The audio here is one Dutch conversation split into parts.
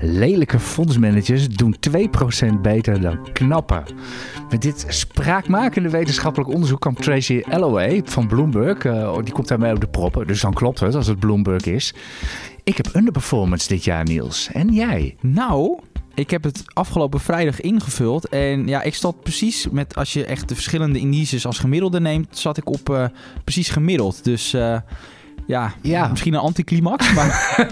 Lelijke fondsmanagers doen 2% beter dan knappe. Met dit spraakmakende wetenschappelijk onderzoek kwam Tracy Alloway van Bloomberg. Uh, die komt daarmee op de proppen, dus dan klopt het als het Bloomberg is. Ik heb underperformance dit jaar, Niels. En jij? Nou, ik heb het afgelopen vrijdag ingevuld. En ja, ik stond precies met, als je echt de verschillende indices als gemiddelde neemt, zat ik op uh, precies gemiddeld. Dus uh, ja, ja, misschien een anticlimax. Maar,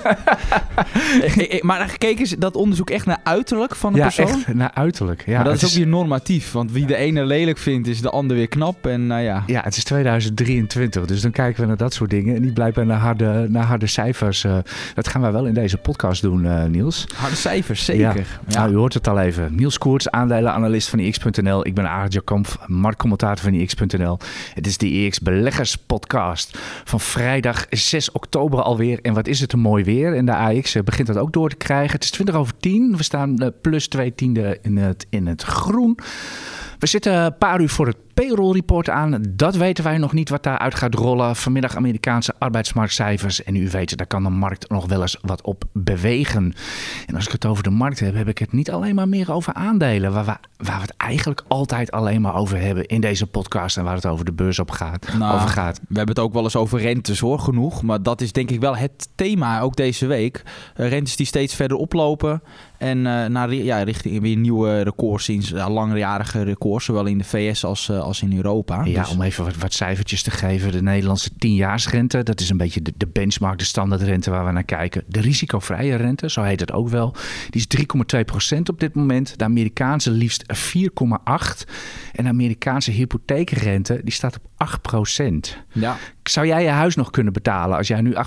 maar gekeken is dat onderzoek echt naar uiterlijk van de ja, persoon? Echt naar uiterlijk. Ja, maar dat is ook weer normatief. Want wie de ene lelijk vindt, is de ander weer knap. En, nou ja. ja, het is 2023. Dus dan kijken we naar dat soort dingen. En niet blijven naar harde, naar harde cijfers. Uh, dat gaan wij wel in deze podcast doen, uh, Niels. Harde cijfers, zeker. Ja. Nou, u hoort het al even. Niels Koerts, aandelenanalist van X.nl. Ik ben Arend Jakamp, marktcommentator van X.nl. Het is de EX Beleggers podcast van vrijdag 6 oktober alweer. En wat is het een mooi weer. En de AX eh, begint dat ook door te krijgen. Het is 20 over 10. We staan eh, plus 2 tiende in het, in het groen. We zitten een paar uur voor het payroll report aan. Dat weten wij nog niet wat daaruit gaat rollen. Vanmiddag Amerikaanse arbeidsmarktcijfers. En u weet, daar kan de markt nog wel eens wat op bewegen. En als ik het over de markt heb, heb ik het niet alleen maar meer over aandelen. Waar we, waar we het eigenlijk altijd alleen maar over hebben in deze podcast. En waar het over de beurs op gaat, nou, over gaat. We hebben het ook wel eens over rentes hoor, genoeg. Maar dat is denk ik wel het thema ook deze week. Uh, rentes die steeds verder oplopen. En uh, naar, ja, richting weer nieuwe records. Ja, langjarige records, zowel in de VS als, uh, als in Europa. Ja, dus... om even wat, wat, cijfertjes te geven. De Nederlandse 10-jaarsrente, dat is een beetje de, de, benchmark, de standaardrente waar we naar kijken. De risicovrije rente, zo heet het ook wel, die is 3,2% op dit moment. De Amerikaanse liefst 4,8%. En de Amerikaanse hypotheekrente, die staat op 8%. Ja. Zou jij je huis nog kunnen betalen als jij nu 8%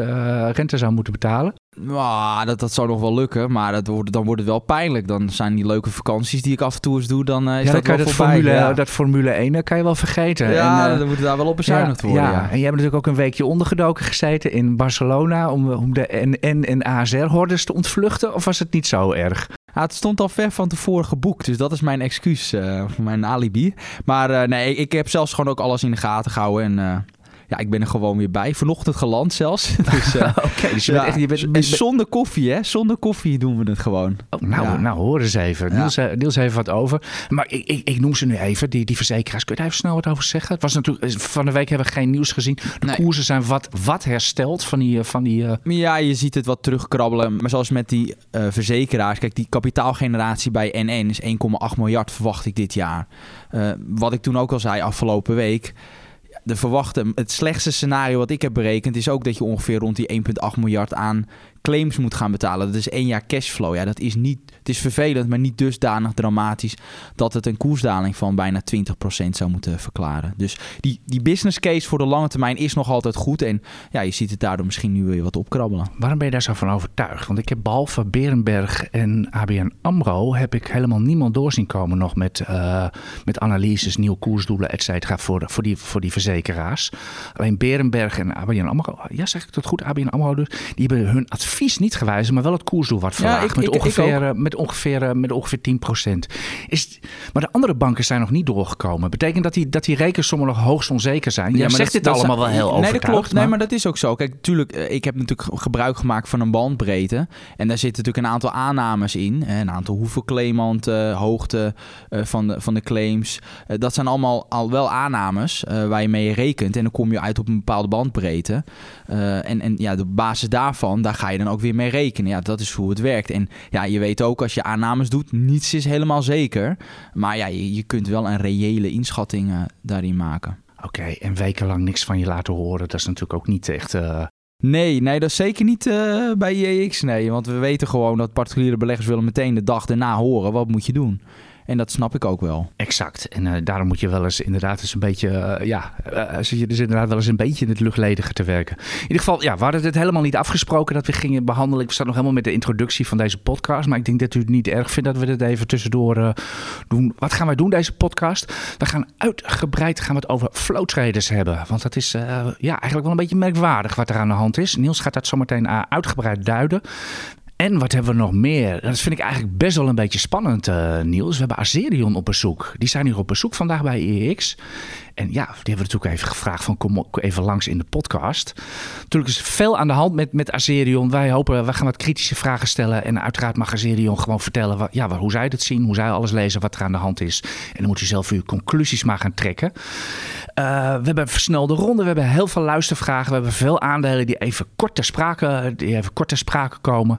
uh, rente zou moeten betalen? Nou, dat, dat zou nog wel lukken, maar dat wordt, dan wordt het wel pijnlijk. Dan zijn die leuke vakanties die ik af en toe eens doe, dan uh, is ja, dat wel dat voorbij. Formule, ja. dat Formule 1 kan je wel vergeten. Ja, en, uh, dan moet daar wel op bezuinigd ja, worden. Ja. En jij hebt natuurlijk ook een weekje ondergedoken gezeten in Barcelona om, om de NN en ASR-hordes te ontvluchten. Of was het niet zo erg? Ja, het stond al ver van tevoren geboekt, dus dat is mijn excuus, uh, mijn alibi. Maar nee, ik heb zelfs gewoon ook alles in de gaten gehouden en... Ja, ik ben er gewoon weer bij. Vanochtend geland zelfs. Dus, uh, Oké, okay, dus je bent echt... Je bent, en bent, zonder koffie, hè? Zonder koffie doen we het gewoon. Oh, nou, nou, hoor eens even. Niels, eh, Niels even wat over. Maar ik, ik, ik noem ze nu even, die, die verzekeraars. Kun je daar even snel wat over zeggen? Het was natuurlijk, eh, van de week hebben we geen nieuws gezien. De Nee. koersen zijn wat, wat hersteld van die... eh, Van die eh, Ja, je ziet het wat terugkrabbelen. Maar zoals met die eh, verzekeraars. Kijk, die kapitaalgeneratie bij NN is 1,8 miljard verwacht ik dit jaar. Eh, wat ik toen ook al zei afgelopen week. De verwachte, het slechtste scenario wat ik heb berekend is ook dat je ongeveer rond die 1,8 miljard aan claims moet gaan betalen. Dat is één jaar cashflow. Ja, dat is niet, het is vervelend, maar niet dusdanig dramatisch dat het een koersdaling van bijna 20% zou moeten verklaren. Dus die, die business case voor de lange termijn is nog altijd goed. En ja, je ziet het daardoor misschien nu weer wat opkrabbelen. Waarom ben je daar zo van overtuigd? Want ik heb behalve Berenberg en ABN AMRO... heb ik helemaal niemand doorzien komen nog met, uh, met analyses, nieuwe koersdoelen, et cetera... Voor, voor, die, voor die verzekeraars. Alleen Berenberg en ABN AMRO... Ja, zeg ik dat goed? ABN AMRO dus. Die hebben hun advies niet gewijzigd, maar wel het koersdoel wat verlaagd. ik- met, ik- ik ongeveer, eh, met, ongeveer, eh, met ongeveer 10% Is, maar de andere banken zijn nog niet doorgekomen. Betekent dat die, dat die rekensommen nog hoogst onzeker zijn? Ja, maar zegt dat- dit dat allemaal zijn- wel heel Nee, overtuigd. dat klopt. Nee, maar dat is ook zo. Kijk, natuurlijk, eh, ik heb natuurlijk gebruik gemaakt van een bandbreedte. En daar zitten natuurlijk een aantal aannames in. Een aantal hoeveel claimanten, hoogte eh, van, de, van de claims. Eh, dat zijn allemaal al wel aannames eh, waar je mee rekent. En dan kom je uit op een bepaalde bandbreedte. Eh, en, en ja, op basis daarvan, daar ga je dan ook weer mee rekenen. Ja, dat is hoe het werkt. En ja, je weet ook, als je aannames doet, niets is helemaal zeker. Maar ja, je, je kunt wel een reële inschatting eh, daarin maken. Oké, en wekenlang niks van je laten horen, dat is natuurlijk ook niet echt. eh, Nee, nee, dat is zeker niet eh, bij JX. Nee, want we weten gewoon dat particuliere beleggers willen meteen de dag erna horen. Wat moet je doen? En dat snap ik ook wel. exact. En eh, daarom moet je wel eens inderdaad eens een beetje. eh, ja, eh, zit je dus inderdaad wel eens een beetje in het luchtledige te werken. In ieder geval, ja, we hadden het helemaal niet afgesproken dat we gingen behandelen. Ik sta nog helemaal met de introductie van deze podcast. Maar ik denk dat u het niet erg vindt dat we dit even tussendoor doen. Wat gaan wij doen, deze podcast? We gaan uitgebreid gaan we het over flow traders hebben. Want dat is ja, eigenlijk wel een beetje merkwaardig wat er aan de hand is. Niels gaat dat zometeen uitgebreid duiden. En wat hebben we nog meer? Dat vind ik eigenlijk best wel een beetje spannend, uh, Niels. We hebben Azerion op bezoek. Die zijn hier op bezoek vandaag bij EX. En ja, die hebben we natuurlijk even gevraagd van kom even langs in de podcast. Natuurlijk is veel aan de hand met, met Azerion. Wij hopen, wij gaan wat kritische vragen stellen. En uiteraard mag Azerion gewoon vertellen wat, ja, hoe zij het zien, hoe zij alles lezen, wat er aan de hand is. En dan moet u zelf uw conclusies maar gaan trekken. Uh, we hebben een versnelde ronde. We hebben heel veel luistervragen. We hebben veel aandelen die even kort ter die even kort ter sprake komen.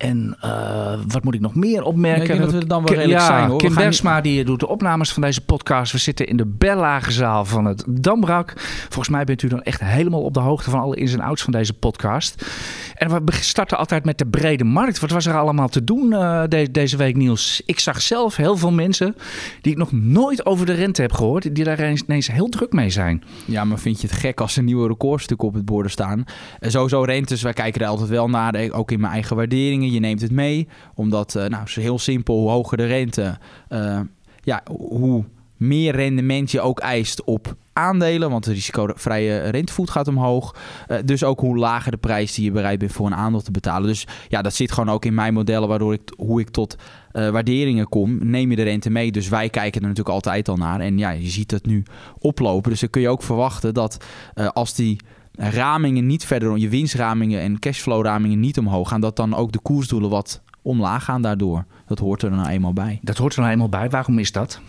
En uh, wat moet ik nog meer opmerken? Ik dat we dan wel redelijk ja, zijn hoor. Kim Bersma die doet de opnames van deze podcast. We zitten in de Bellage zaal van het Dambrak. Volgens mij bent u dan echt helemaal op de hoogte van alle ins en outs van deze podcast. En we starten altijd met de brede markt. Wat was er allemaal te doen uh, de, deze week, Niels? Ik zag zelf heel veel mensen die ik nog nooit over de rente heb gehoord, die daar ineens heel druk mee zijn. Ja, maar vind je het gek als er nieuwe recordstukken op het borden staan? En sowieso rentes, wij kijken er altijd wel naar, ook in mijn eigen waarderingen je neemt het mee. Omdat, uh, nou, heel simpel, hoe hoger de rente, uh, ja, hoe meer rendement je ook eist op aandelen, want de risicovrije rentevoet gaat omhoog. Uh, dus ook hoe lager de prijs die je bereid bent voor een aandeel te betalen. Dus ja, dat zit gewoon ook in mijn modellen, waardoor ik hoe ik tot waarderingen kom. Neem je de rente mee. Dus wij kijken er natuurlijk altijd al naar. En ja, je ziet het nu oplopen. Dus dan kun je ook verwachten dat als die ramingen niet verder, je winstramingen en cashflow-ramingen niet omhoog gaan, dat dan ook de koersdoelen wat omlaag gaan daardoor. Dat hoort er nou eenmaal bij. Dat hoort er nou eenmaal bij. Waarom is dat?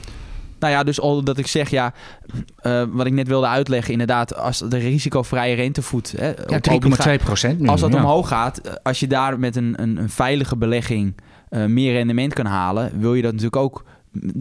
Nou ja, dus al dat ik zeg, ja, uh, wat ik net wilde uitleggen, inderdaad, als de risicovrije rentevoet... Hè, ja, 3,2 procent Als dat ja. omhoog gaat, als je daar met een, een, een veilige belegging uh, meer rendement kan halen, wil je dat natuurlijk ook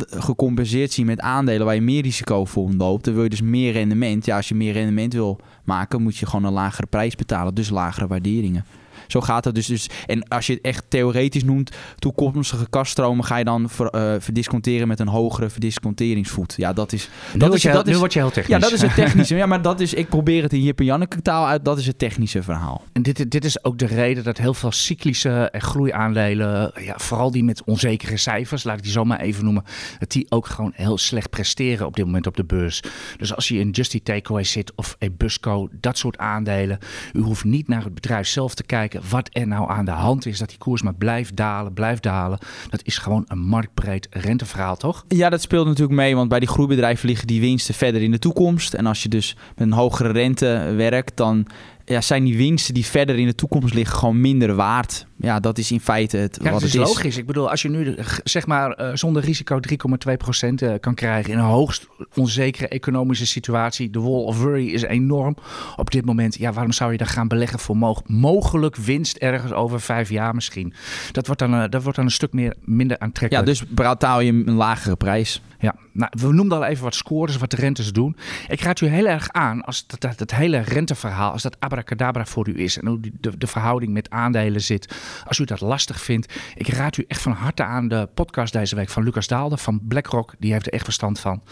gecompenseerd zien met aandelen waar je meer risico voor loopt. Dan wil je dus meer rendement. Ja, als je meer rendement wil maken, moet je gewoon een lagere prijs betalen. Dus lagere waarderingen. Zo gaat het dus, dus. En als je het echt theoretisch noemt, toekomstige kaststromen ga je dan ver, uh, verdisconteren met een hogere verdisconteringsvoet. Ja, dat is. Dat nu, is, je, dat is, word je heel technisch. Ja, dat is het technische. ja, maar dat is, ik probeer het in Jip en Janneke taal uit. Dat is het technische verhaal. En dit, dit is ook de reden dat heel veel cyclische en groeiaandelen, ja, vooral die met onzekere cijfers, laat ik die zo maar even noemen, dat die ook gewoon heel slecht presteren op dit moment op de beurs. Dus als je in Justy Takeaway zit of Ebusco, dat soort aandelen, u hoeft niet naar het bedrijf zelf te kijken wat er nou aan de hand is. Dat die koers maar blijft dalen, blijft dalen. Dat is gewoon een marktbreed renteverhaal, toch? Ja, dat speelt natuurlijk mee. Want bij die groeibedrijven liggen die winsten verder in de toekomst. En als je dus met een hogere rente werkt, dan ja, zijn die winsten die verder in de toekomst liggen gewoon minder waard. Ja, dat is in feite het, ja, wat het is. logisch. Ik bedoel, als je nu zeg maar uh, zonder risico 3,2% uh, kan krijgen in een hoogst onzekere economische situatie. De wall of worry is enorm op dit moment. Ja, waarom zou je dan gaan beleggen voor mo mogelijk winst ergens over vijf jaar misschien? Dat wordt dan, uh, dat wordt dan een stuk meer, minder aantrekkelijk. Ja, dus betaal je een lagere prijs. Ja, nou, we noemden al even wat scores, wat de rentes doen. Ik raad u heel erg aan als dat, dat, hele renteverhaal, als dat abracadabra voor u is en hoe de, de verhouding met aandelen zit. Als u dat lastig vindt, ik raad u echt van harte aan de podcast deze week van Lucas Daalde van BlackRock. Die heeft er echt verstand van.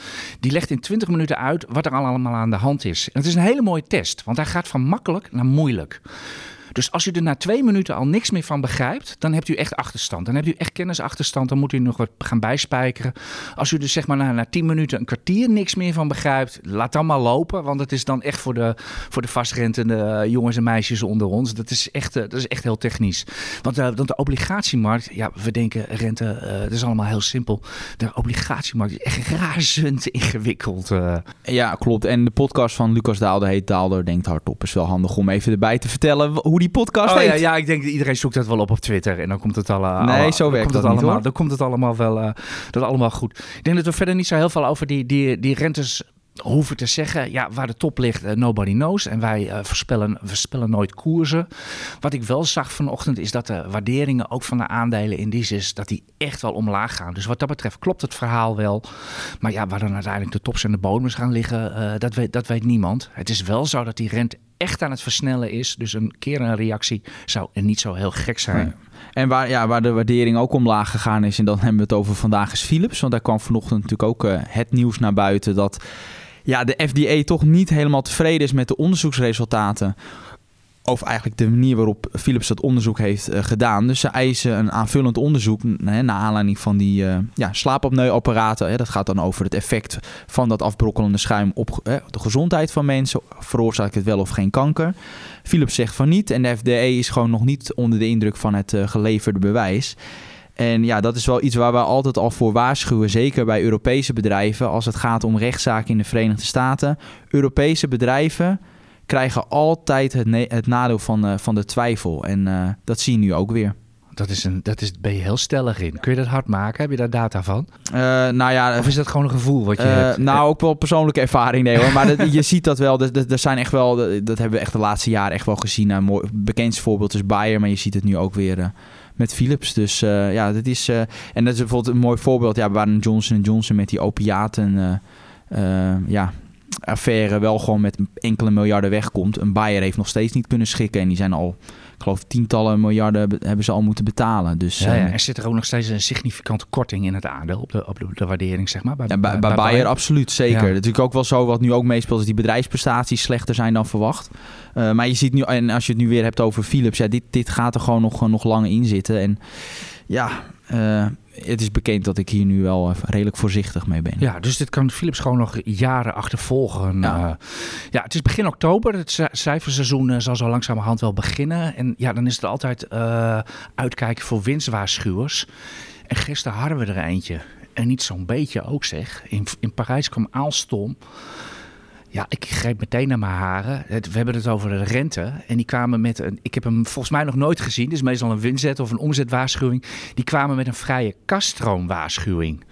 Die legt in 20 minuten uit wat er allemaal aan de hand is. En het is een hele mooie test, want hij gaat van makkelijk naar moeilijk. Dus als u er na twee minuten al niks meer van begrijpt, dan hebt u echt achterstand. Dan hebt u echt kennisachterstand. Dan moet u nog wat gaan bijspijkeren. Als u dus zeg maar na, na tien minuten een kwartier niks meer van begrijpt, laat dan maar lopen. Want het is dan echt voor de, voor de vastrentende jongens en meisjes onder ons. Dat is echt, dat is echt heel technisch. Want, uh, de obligatiemarkt, ja, we denken rente, uh, dat is allemaal heel simpel. De obligatiemarkt is echt razend ingewikkeld. Ja, klopt. En de podcast van Lucas Daalder heet Daalder Denkt Hardop. Is wel handig om even erbij te vertellen hoe die podcast oh, heet. Ja, ja, ik denk dat iedereen zoekt dat wel op op Twitter. En dan komt het al, uh, nee, zo werkt het dat allemaal, niet, Dan komt het allemaal wel uh, dat allemaal goed. Ik denk dat we verder niet zo heel veel over die, die, die rentes hoeven te zeggen, ja, waar de top ligt, uh, nobody knows. En wij uh, voorspellen, voorspellen nooit koersen. Wat ik wel zag vanochtend is dat de waarderingen ook van de aandelen in die is dat die echt wel omlaag gaan. Dus wat dat betreft klopt het verhaal wel. Maar ja, waar dan uiteindelijk de tops en de bodems gaan liggen, uh, dat, weet, dat weet niemand. Het is wel zo dat die rente echt aan het versnellen is. Dus een keer een reactie zou niet zo heel gek zijn. En waar, ja, waar de waardering ook omlaag gegaan is, en dan hebben we het over vandaag is Philips. Want daar kwam vanochtend natuurlijk ook uh, het nieuws naar buiten dat ja, de FDA toch niet helemaal tevreden is met de onderzoeksresultaten over eigenlijk de manier waarop Philips dat onderzoek heeft uh, gedaan. Dus ze eisen een aanvullend onderzoek hè, naar aanleiding van die uh, ja, dat gaat dan over het effect van dat afbrokkelende schuim op de gezondheid van mensen. Veroorzaakt het wel of geen kanker? Philips zegt van niet en de FDA is gewoon nog niet onder de indruk van het uh, geleverde bewijs. En ja, dat is wel iets waar we altijd al voor waarschuwen. Zeker bij Europese bedrijven als het gaat om rechtszaken in de Verenigde Staten. Europese bedrijven krijgen altijd het, het nadeel van, uh, van de twijfel. En uh, dat zie je nu ook weer. Dat is een, dat is, ben je heel stellig in. Kun je dat hard maken? Heb je daar data van? Uh, nou ja, of is dat gewoon een gevoel wat je hebt? Nou, ook wel persoonlijke ervaring, nee hoor. Maar dat, je ziet dat wel. Er zijn echt wel, dat hebben we echt de laatste jaren echt wel gezien. Een mooi, bekendste voorbeeld is Bayer, maar je ziet het nu ook weer met Philips. Dus ja, dat is. En dat is bijvoorbeeld een mooi voorbeeld. Ja, waar een Johnson Johnson met die opiaten. Ja, affaire wel gewoon met enkele miljarden wegkomt. Een Bayer heeft nog steeds niet kunnen schikken. En die zijn al, ik geloof, tientallen miljarden hebben ze al moeten betalen. Dus, ja, ja. Er zit er ook nog steeds een significante korting in het aandeel op de, op de, waardering, zeg maar. Bij, ja, bij, bij, Bayer, absoluut, zeker. Natuurlijk ook wel zo, wat nu ook meespeelt, is die bedrijfsprestaties slechter zijn dan verwacht. Uh, maar je ziet nu, en als je het nu weer hebt over Philips, ja, dit, dit gaat er gewoon nog, nog lang in zitten. En ja, uh, het is bekend dat ik hier nu wel redelijk voorzichtig mee ben. Ja, dus dit kan Philips gewoon nog jaren achtervolgen. Ja, uh, ja het is begin oktober. Het cijferseizoen zal zo langzamerhand wel beginnen. En ja, dan is het altijd uh, uitkijken voor winstwaarschuwers. En gisteren hadden we er eentje. En niet zo'n beetje ook zeg. In, in Parijs kwam Aalstom. Ja, ik greep meteen naar mijn haren. We hebben het over de rente. En die kwamen met een. Ik heb hem volgens mij nog nooit gezien. Is meestal een winzet of een omzetwaarschuwing. Die kwamen met een vrije kaststroomwaarschuwing.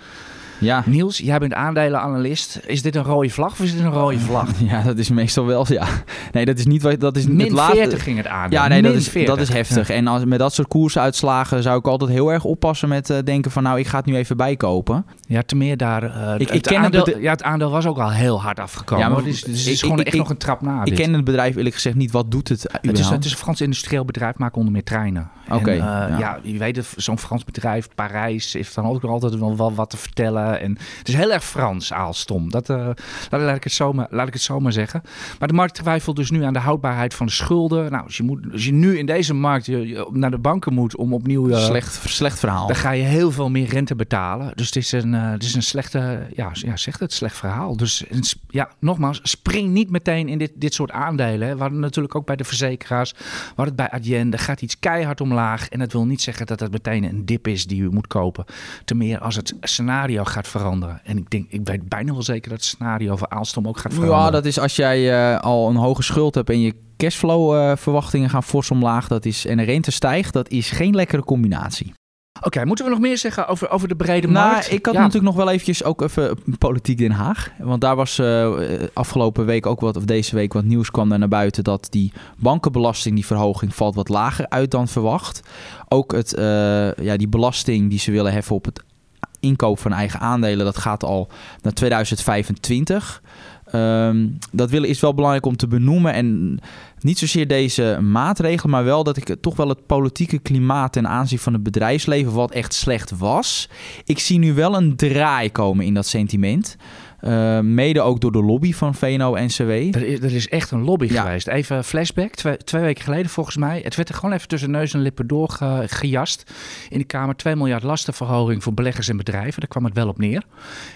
Ja. Niels, jij bent aandelenanalist. Is dit een rode vlag of is dit een rode vlag? Ja, dat is meestal wel, ja. Nee, dat is niet wat... Dat is Min het laatste... 40 ging het aan. Ja, nee, dat is, dat is heftig. Ja. En als, met dat soort koersuitslagen zou ik altijd heel erg oppassen met uh, denken van... nou, ik ga het nu even bijkopen. Ja, te meer daar... Uh, ik, het, ik ken aandeel, het, ja, het aandeel was ook al heel hard afgekomen. Ja, maar dus, dus het is gewoon ik, echt nog een trap na. Ik dit. ken het bedrijf eerlijk gezegd niet. Wat doet het het is, het is een Frans industrieel bedrijf, maken onder meer treinen. Oké. Okay, uh, ja. ja, je weet zo'n Frans bedrijf, Parijs, heeft dan ook altijd wel wat te vertellen. En het is heel erg Frans, Aalstom. Dat, uh, laat, ik het zo maar, laat ik het zo maar zeggen. Maar de markt twijfelt dus nu aan de houdbaarheid van de schulden. Nou, als je, moet, als je nu in deze markt je, je naar de banken moet om opnieuw... Uh, slecht, slecht verhaal. Dan ga je heel veel meer rente betalen. Dus het is een, uh, het is een slechte... Ja, ja, zegt het, slecht verhaal. Dus ja, nogmaals, spring niet meteen in dit, dit soort aandelen. Hè. We hadden natuurlijk ook bij de verzekeraars. We hadden het bij Adyen. Gaat iets keihard omlaag. En dat wil niet zeggen dat het meteen een dip is die u moet kopen. Te meer als het scenario gaat veranderen. En ik denk, ik weet bijna wel zeker dat het scenario voor Aalstom ook gaat veranderen. Ja, dat is als jij uh, al een hoge schuld hebt en je cashflow uh, verwachtingen gaan fors omlaag. Dat is, en de rente stijgt, dat is geen lekkere combinatie. Oké, okay, moeten we nog meer zeggen over, over de brede nou, markt? Ik had ja. natuurlijk nog wel eventjes ook even politiek Den Haag. Want daar was uh, afgelopen week ook wat, of deze week wat nieuws kwam daar naar buiten... dat die bankenbelasting, die verhoging, valt wat lager uit dan verwacht. Ook het, uh, ja, die belasting die ze willen heffen op het inkoop van eigen aandelen, dat gaat al naar 2025. Um, dat willen is wel belangrijk om te benoemen. En niet zozeer deze maatregelen, maar wel dat ik toch wel het politieke klimaat ten aanzien van het bedrijfsleven, wat echt slecht was. Ik zie nu wel een draai komen in dat sentiment. Uh, mede ook door de lobby van VNO-NCW. Er is, er is echt een lobby ja. geweest. Even flashback, twee, twee, weken geleden volgens mij. Het werd er gewoon even tussen neus en lippen doorgejast. In de Kamer 2 miljard lastenverhoging voor beleggers en bedrijven. Daar kwam het wel op neer.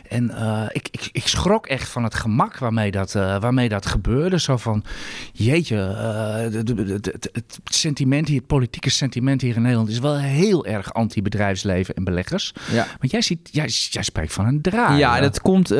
En uh, ik, ik, ik schrok echt van het gemak waarmee dat, uh, waarmee dat gebeurde. Zo van, jeetje, het, het sentiment hier, het politieke sentiment hier in Nederland... is wel heel erg anti-bedrijfsleven en beleggers. Ja. Want jij, ziet, jij, jij spreekt van een draai. Ja, dat komt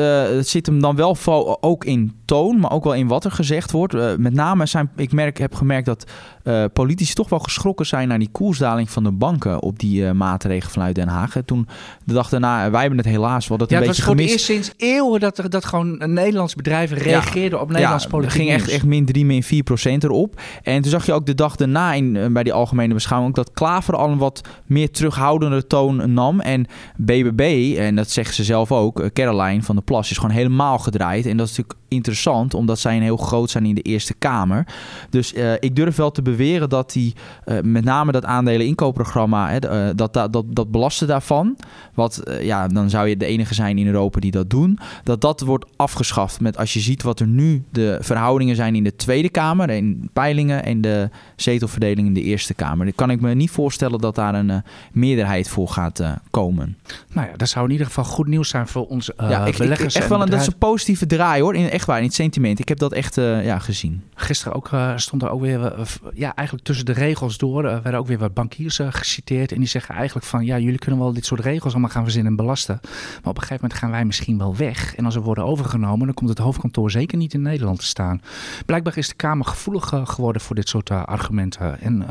het zit hem dan wel ook in toon, maar ook wel in wat er gezegd wordt. Uh, met name zijn, ik merk, heb gemerkt dat uh, politici toch wel geschrokken zijn naar die koersdaling van de banken op die uh, maatregelen vanuit Den Haag. En toen de dag daarna, wij hebben het helaas wel dat ja, een beetje gemist. Het was voor eerst sinds eeuwen dat, er, dat gewoon een Nederlands bedrijf reageerde ja, op Nederlands ja, politiek ging echt, echt min 3, min 4 procent erop. En toen zag je ook de dag daarna in, bij die algemene beschouwing dat Klaver al een wat meer terughoudende toon nam. En BBB, en dat zeggen ze zelf ook, Caroline van der Plas, is gewoon helemaal gedraaid. En dat is natuurlijk interessant, omdat zij een heel groot zijn in de Eerste Kamer. Dus uh, ik durf wel te beweren dat die, uh, met name dat aandelen inkoopprogramma, hè, uh, dat, dat, dat, dat belasten daarvan, wat ja, dan zou je de enige zijn in Europa die dat doen, dat dat wordt afgeschaft. Met als je ziet wat er nu de verhoudingen zijn in de Tweede Kamer, in peilingen en de zetelverdeling in de Eerste Kamer. Dan kan ik me niet voorstellen dat daar een meerderheid voor gaat komen. Nou ja, dat zou in ieder geval goed nieuws zijn voor onze ja, ik, beleggers. Ik, echt wel een, dat is een positieve draai hoor, in, echt sentiment. Ik heb dat echt ja, gezien. Gisteren ook, uh, stond er ook weer, uh, ja, eigenlijk tussen de regels door, werden ook weer wat bankiers geciteerd. En die zeggen eigenlijk van, ja, jullie kunnen wel dit soort regels allemaal gaan verzinnen en belasten. Maar op een gegeven moment gaan wij misschien wel weg. En als we worden overgenomen, dan komt het hoofdkantoor zeker niet in Nederland te staan. Blijkbaar is de Kamer gevoelig geworden voor dit soort argumenten. En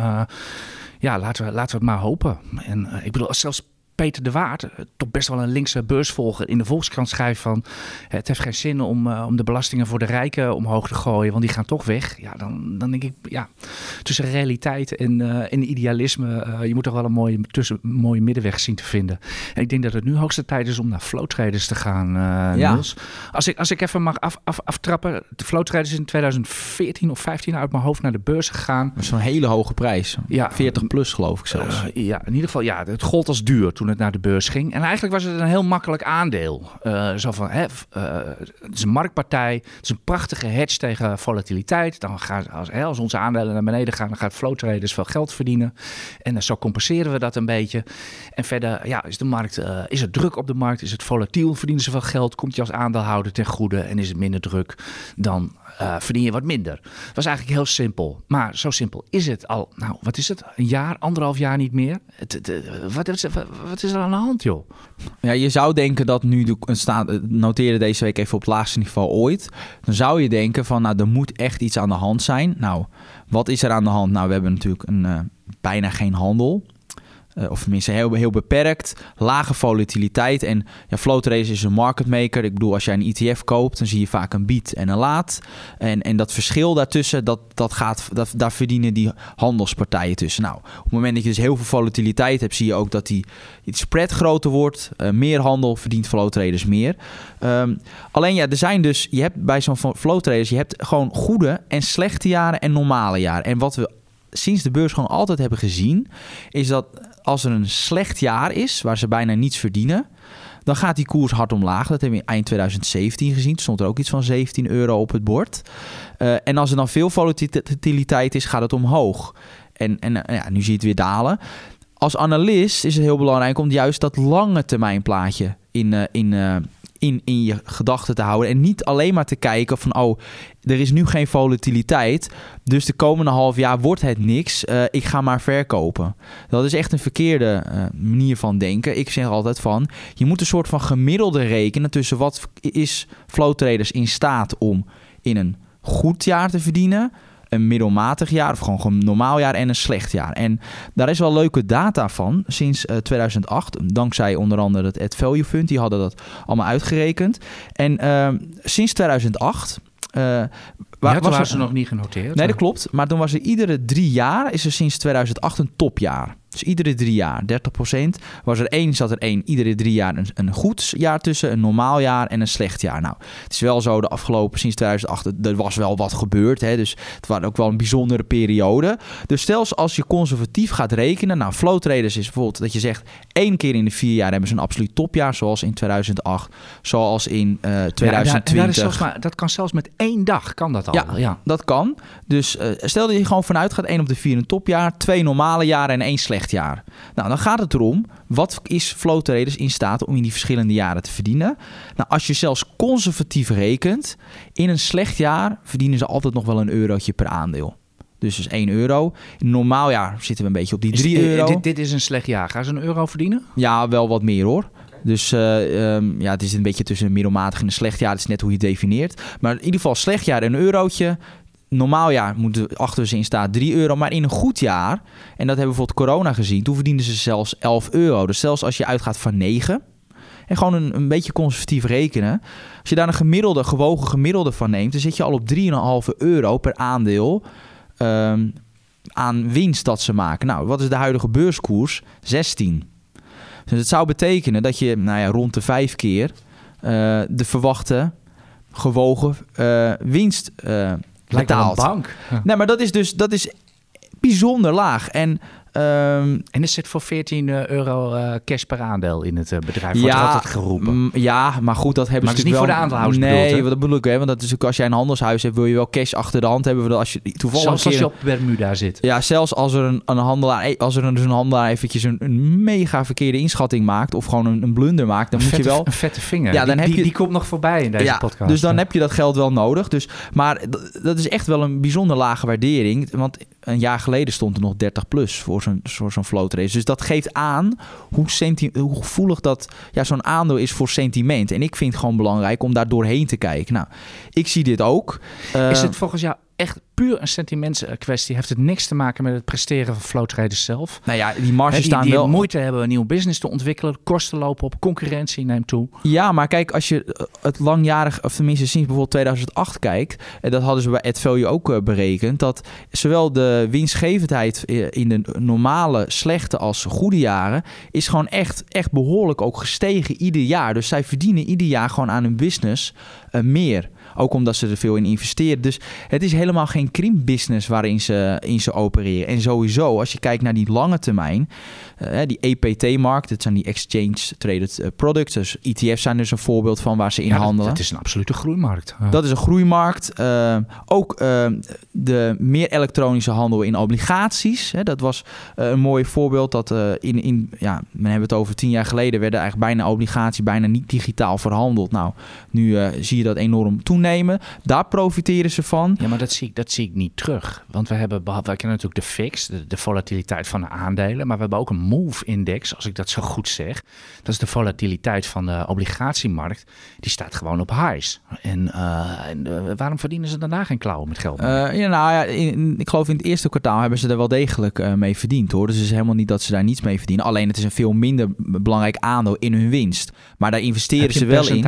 ja, laten we, laten we het maar hopen. En ik bedoel, zelfs Peter de Waard, eh, toch best wel een linkse beursvolger, in de Volkskrant schrijft van het heeft geen zin om, uh, om de belastingen voor de rijken omhoog te gooien, want die gaan toch weg. Ja, dan, dan denk ik, ja, tussen realiteit en, uh, en idealisme, uh, je moet toch wel een mooie, tussen, mooie middenweg zien te vinden. En ik denk dat het nu hoogste tijd is om naar flow traders te gaan, ja. Niels. Als ik, als ik even mag af, af, aftrappen, de flow traders is in 2014 of 15 uit mijn hoofd naar de beurs gegaan. Dat is zo'n hele hoge prijs. Ja. 40 plus geloof ik zelfs. ja, in ieder geval, ja, het gold als duur toen het naar de beurs ging. En eigenlijk was het een heel makkelijk aandeel. Uh, zo van, hè, uh, het is een marktpartij, het is een prachtige hedge tegen volatiliteit. Dan gaan, als, als onze aandelen naar beneden gaan, dan gaat flow traders veel geld verdienen. En uh, zo compenseren we dat een beetje. En verder ja, is, de markt, is er druk op de markt, is het volatiel, verdienen ze veel geld, komt je als aandeelhouder ten goede en is het minder druk, dan uh, verdien je wat minder. Was eigenlijk heel simpel. Maar zo simpel is het al. Nou, wat is het? Een jaar, anderhalf jaar niet meer? Het, wat, wat, wat, is er aan de hand, joh? Ja, je zou denken dat nu de staat noteerde deze week even op het laagste niveau ooit. Dan zou je denken van, nou, er moet echt iets aan de hand zijn. Nou, wat is er aan de hand? Nou, we hebben natuurlijk een, uh, bijna geen handel. Uh, of tenminste heel, heel beperkt. Lage volatiliteit. En ja, race is een market maker. Ik bedoel, als jij een ETF koopt, dan zie je vaak een bied en een laat. En, en dat verschil daartussen, dat, dat gaat, dat, daar verdienen die handelspartijen tussen. Nou, op het moment dat je dus heel veel volatiliteit hebt, zie je ook dat die, spread groter wordt. Uh, meer handel verdient float traders meer. Um, alleen ja, er zijn dus, je hebt bij zo'n float traders, je hebt gewoon goede en slechte jaren en normale jaren. En wat we sinds de beurs gewoon altijd hebben gezien, is dat als er een slecht jaar is, waar ze bijna niets verdienen, dan gaat die koers hard omlaag. Dat hebben we eind 2017 gezien. Stond er ook iets van 17 euro op het bord. Uh, en als er dan veel volatiliteit is, gaat het omhoog. En, en uh, ja, nu zie je het weer dalen. Als analist is het heel belangrijk om juist dat lange termijn plaatje in, uh, in in, in je gedachten te houden. En niet alleen maar te kijken van, oh, er is nu geen volatiliteit. Dus de komende half jaar wordt het niks. Uh, ik ga maar verkopen. Dat is echt een verkeerde uh, manier van denken. Ik zeg altijd van, je moet een soort van gemiddelde rekenen tussen wat is flow traders in staat om in een goed jaar te verdienen een middelmatig jaar of gewoon een normaal jaar en een slecht jaar. En daar is wel leuke data van sinds uh, 2008, dankzij onder andere het Ad Value Fund, die hadden dat allemaal uitgerekend. En uh, sinds 2008 uh, waar, was er, ze nog niet genoteerd. Nee, dat klopt. Maar toen was er iedere drie jaar, is er sinds 2008 een topjaar. Dus iedere drie jaar, 30%. Was er één, zat er één, iedere drie jaar een, een goed jaar tussen, een normaal jaar en een slecht jaar. Nou, het is wel zo, de afgelopen, sinds 2008, er was wel wat gebeurd. Hè, dus het was ook wel een bijzondere periode. Dus stel als je conservatief gaat rekenen, nou, flow traders is bijvoorbeeld dat je zegt, één keer in de vier jaar hebben ze een absoluut topjaar, zoals in 2008, zoals in uh, 2020. Ja, daar, daar maar, dat kan zelfs met één dag, kan dat al. Ja, ja. dat kan. Dus uh, stel dat je gewoon vanuit gaat, één op de vier een topjaar, twee normale jaren en één slecht jaar. Nou, dan gaat het erom, wat is flow traders in staat om in die verschillende jaren te verdienen? Nou, als je zelfs conservatief rekent, in een slecht jaar verdienen ze altijd nog wel een eurotje per aandeel. Dus dus 1 euro. In een normaal jaar zitten we een beetje op die 3 euro. Dit, dit, is een slecht jaar. Gaan ze een euro verdienen? Ja, wel wat meer hoor. Dus uh, um, ja, het is een beetje tussen een middelmatig en een slecht jaar. Het is net hoe je het definieert. Maar in ieder geval slecht jaar een eurotje normaal jaar moeten achter ze in staat 3 euro. Maar in een goed jaar, en dat hebben we bijvoorbeeld corona gezien, toen verdienden ze zelfs 11 euro. Dus zelfs als je uitgaat van 9. En gewoon een, een beetje conservatief rekenen. Als je daar een gemiddelde, gewogen gemiddelde van neemt, dan zit je al op 3,5 euro per aandeel um, aan winst dat ze maken. Nou, wat is de huidige beurskoers? 16. Dus het zou betekenen dat je nou ja, rond de vijf keer uh, de verwachte gewogen uh, winst uh, betaalt. een bank. Nee, maar dat is dus dat is bijzonder laag. En Um, en is het voor 14 eh, euro uh, cash per aandeel in het uh, bedrijf? Wordt ja, altijd geroepen. ja, maar goed, dat hebben maar ze niet wel... voor de aandeelhouders Nee, bedoeld, dat bedoel ik. Hè? Want dat is ook als jij een handelshuis hebt, wil je wel cash achter de hand hebben. Als je toevallig zelfs als je op Bermuda zit. Ja, zelfs als er een, een handelaar, als er een, dus een handelaar eventjes een, een, mega verkeerde inschatting maakt of gewoon een, een blunder maakt, dan een moet vette, je wel een vette vinger. Ja, dan die, heb je die, komt nog voorbij in deze ja, podcast. Dus dan heb je dat geld wel nodig. Dus, maar dat is echt wel een bijzonder lage waardering. Want een jaar geleden stond er nog 30 plus voor zo'n voor zo'n float race. Dus dat geeft aan hoe, hoe gevoelig dat ja, zo'n aandeel is voor sentiment. En ik vind het gewoon belangrijk om daar doorheen te kijken. Nou, ik zie dit ook. is het volgens jou echt puur een sentimentskwestie. Heeft het niks te maken met het presteren van flow traders zelf. Nou ja, die marges staan die wel... moeite hebben een nieuw business te ontwikkelen. Kosten lopen op, concurrentie neemt toe. Ja, maar kijk, als je eh, het langjarig, of tenminste sinds bijvoorbeeld 2008 kijkt... en dat hadden ze bij AdValue ook eh, berekend... dat zowel de winstgevendheid eh, in de normale, slechte als goede jaren... is gewoon echt, echt behoorlijk ook gestegen ieder jaar. Dus zij verdienen ieder jaar gewoon aan hun business meer... Ook omdat ze er veel in investeren. Dus het is helemaal geen business waarin ze, in ze opereren. En sowieso, als je kijkt naar die lange termijn, uh, die EPT-markt, dat zijn die Exchange Traded eh, Products. Dus ETF's zijn dus een voorbeeld van waar ze in ja, handelen. Dat, is een absolute groeimarkt. Dat is een groeimarkt. Uh, ook de meer elektronische handel in obligaties. Hè, dat was een mooi voorbeeld. Dat in, in, ja, men hebben het over tien jaar geleden, werden eigenlijk bijna obligatie bijna niet digitaal verhandeld. Nou, nu zie je dat enorm toenemen. Daar profiteren ze van. Ja, maar dat zie ik, dat zie ik niet terug. Want we hebben, we kennen natuurlijk de fix, de, de volatiliteit van de aandelen. Maar we hebben ook een MOVE-index, als ik dat zo goed zeg. Dat is de volatiliteit van de obligatiemarkt. Die staat gewoon op highs. En, uh, en uh, waarom verdienen ze daarna geen klauwen met geld? Uh, ja, nou ja, in, ik geloof in het eerste kwartaal hebben ze er wel degelijk mee verdiend hoor. Dus het is helemaal niet dat ze daar niets mee verdienen. Alleen het is een veel minder belangrijk aandeel in hun winst. Maar daar investeren ze wel in.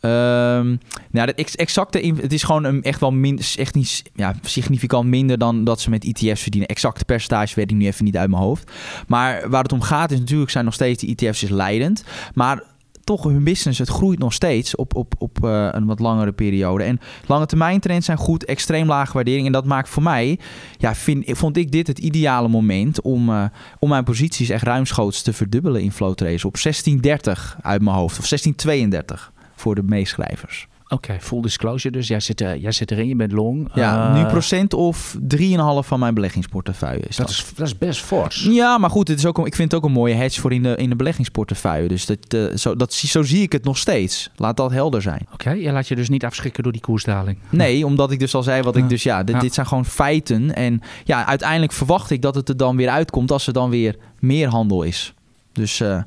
Um, nou, dat exacte, het is gewoon een, echt wel min, echt niet, ja, significant minder dan dat ze met ETF's verdienen. Exacte percentage weet ik nu even niet uit mijn hoofd. Maar waar het om gaat is natuurlijk zijn nog steeds de ETF's is leidend. Maar toch hun business, het groeit nog steeds op, op, op uh, een wat langere periode. En lange termijn trends zijn goed, extreem lage waardering. En dat maakt voor mij, ja, vond ik dit het ideale moment om, uh, om mijn posities echt ruimschoots te verdubbelen in flow trades. Op 1630 uit mijn hoofd, of 1632 voor de meeschrijvers. Oké, full disclosure dus. Jij zit, uh, jij zit erin, je bent long. Ja, uh, nu procent of 3,5 van mijn beleggingsportefeuille is dat. Dat is, dat is best fors. Ja, maar goed, het is ook, ik vind het ook een mooie hedge voor in de, in de beleggingsportefeuille. Dus dat, uh, zo, dat, zo zie ik het nog steeds. Laat dat helder zijn. Oké, okay, je laat je dus niet afschrikken door die koersdaling. Nee, omdat ik dus al zei wat ik dus, ja, dit, ja. dit zijn gewoon feiten. En ja, uiteindelijk verwacht ik dat het er dan weer uitkomt als er dan weer meer handel is. Dus... Uh,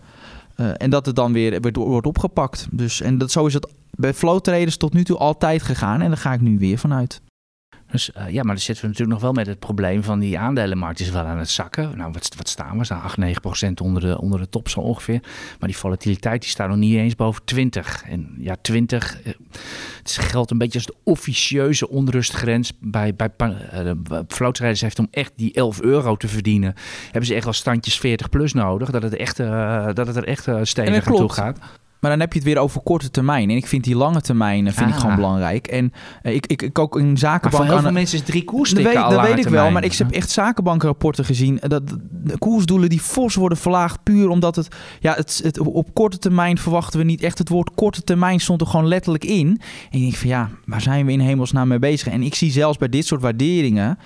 en dat het dan weer wordt, wordt opgepakt. Dus, en dat, zo is het bij flow traders tot nu toe altijd gegaan. En daar ga ik nu weer vanuit. Dus uh, ja, maar dan zitten we natuurlijk nog wel met het probleem van die aandelenmarkt is wel aan het zakken. Nou, wat, wat staan we? We staan 8, 9 procent onder de, onder de top zo ongeveer. Maar die volatiliteit die staat nog niet eens boven 20. En ja, 20, uh, het geldt een beetje als de officieuze onrustgrens. Bij, bij uh, heeft om echt die 11 euro te verdienen, hebben ze echt wel standjes 40 plus nodig. Dat het, echt, dat het er echt stevig aan toe gaat. Maar dan heb je het weer over korte termijn. En ik vind die lange termijn vind ah. ik gewoon belangrijk. En uh, ik, ik, ik ook in zakenbank... Maar voor heel veel mensen is drie koerstikken Dat weet, dat weet ik termijn. wel, maar ik heb echt zakenbankenrapporten gezien. Dat de koersdoelen die fors worden verlaagd puur omdat het... Ja, het, het, op korte termijn verwachten we niet echt. Het woord korte termijn stond er gewoon letterlijk in. En ik denk van ja, waar zijn we in hemelsnaam mee bezig? En ik zie zelfs bij dit soort waarderingen...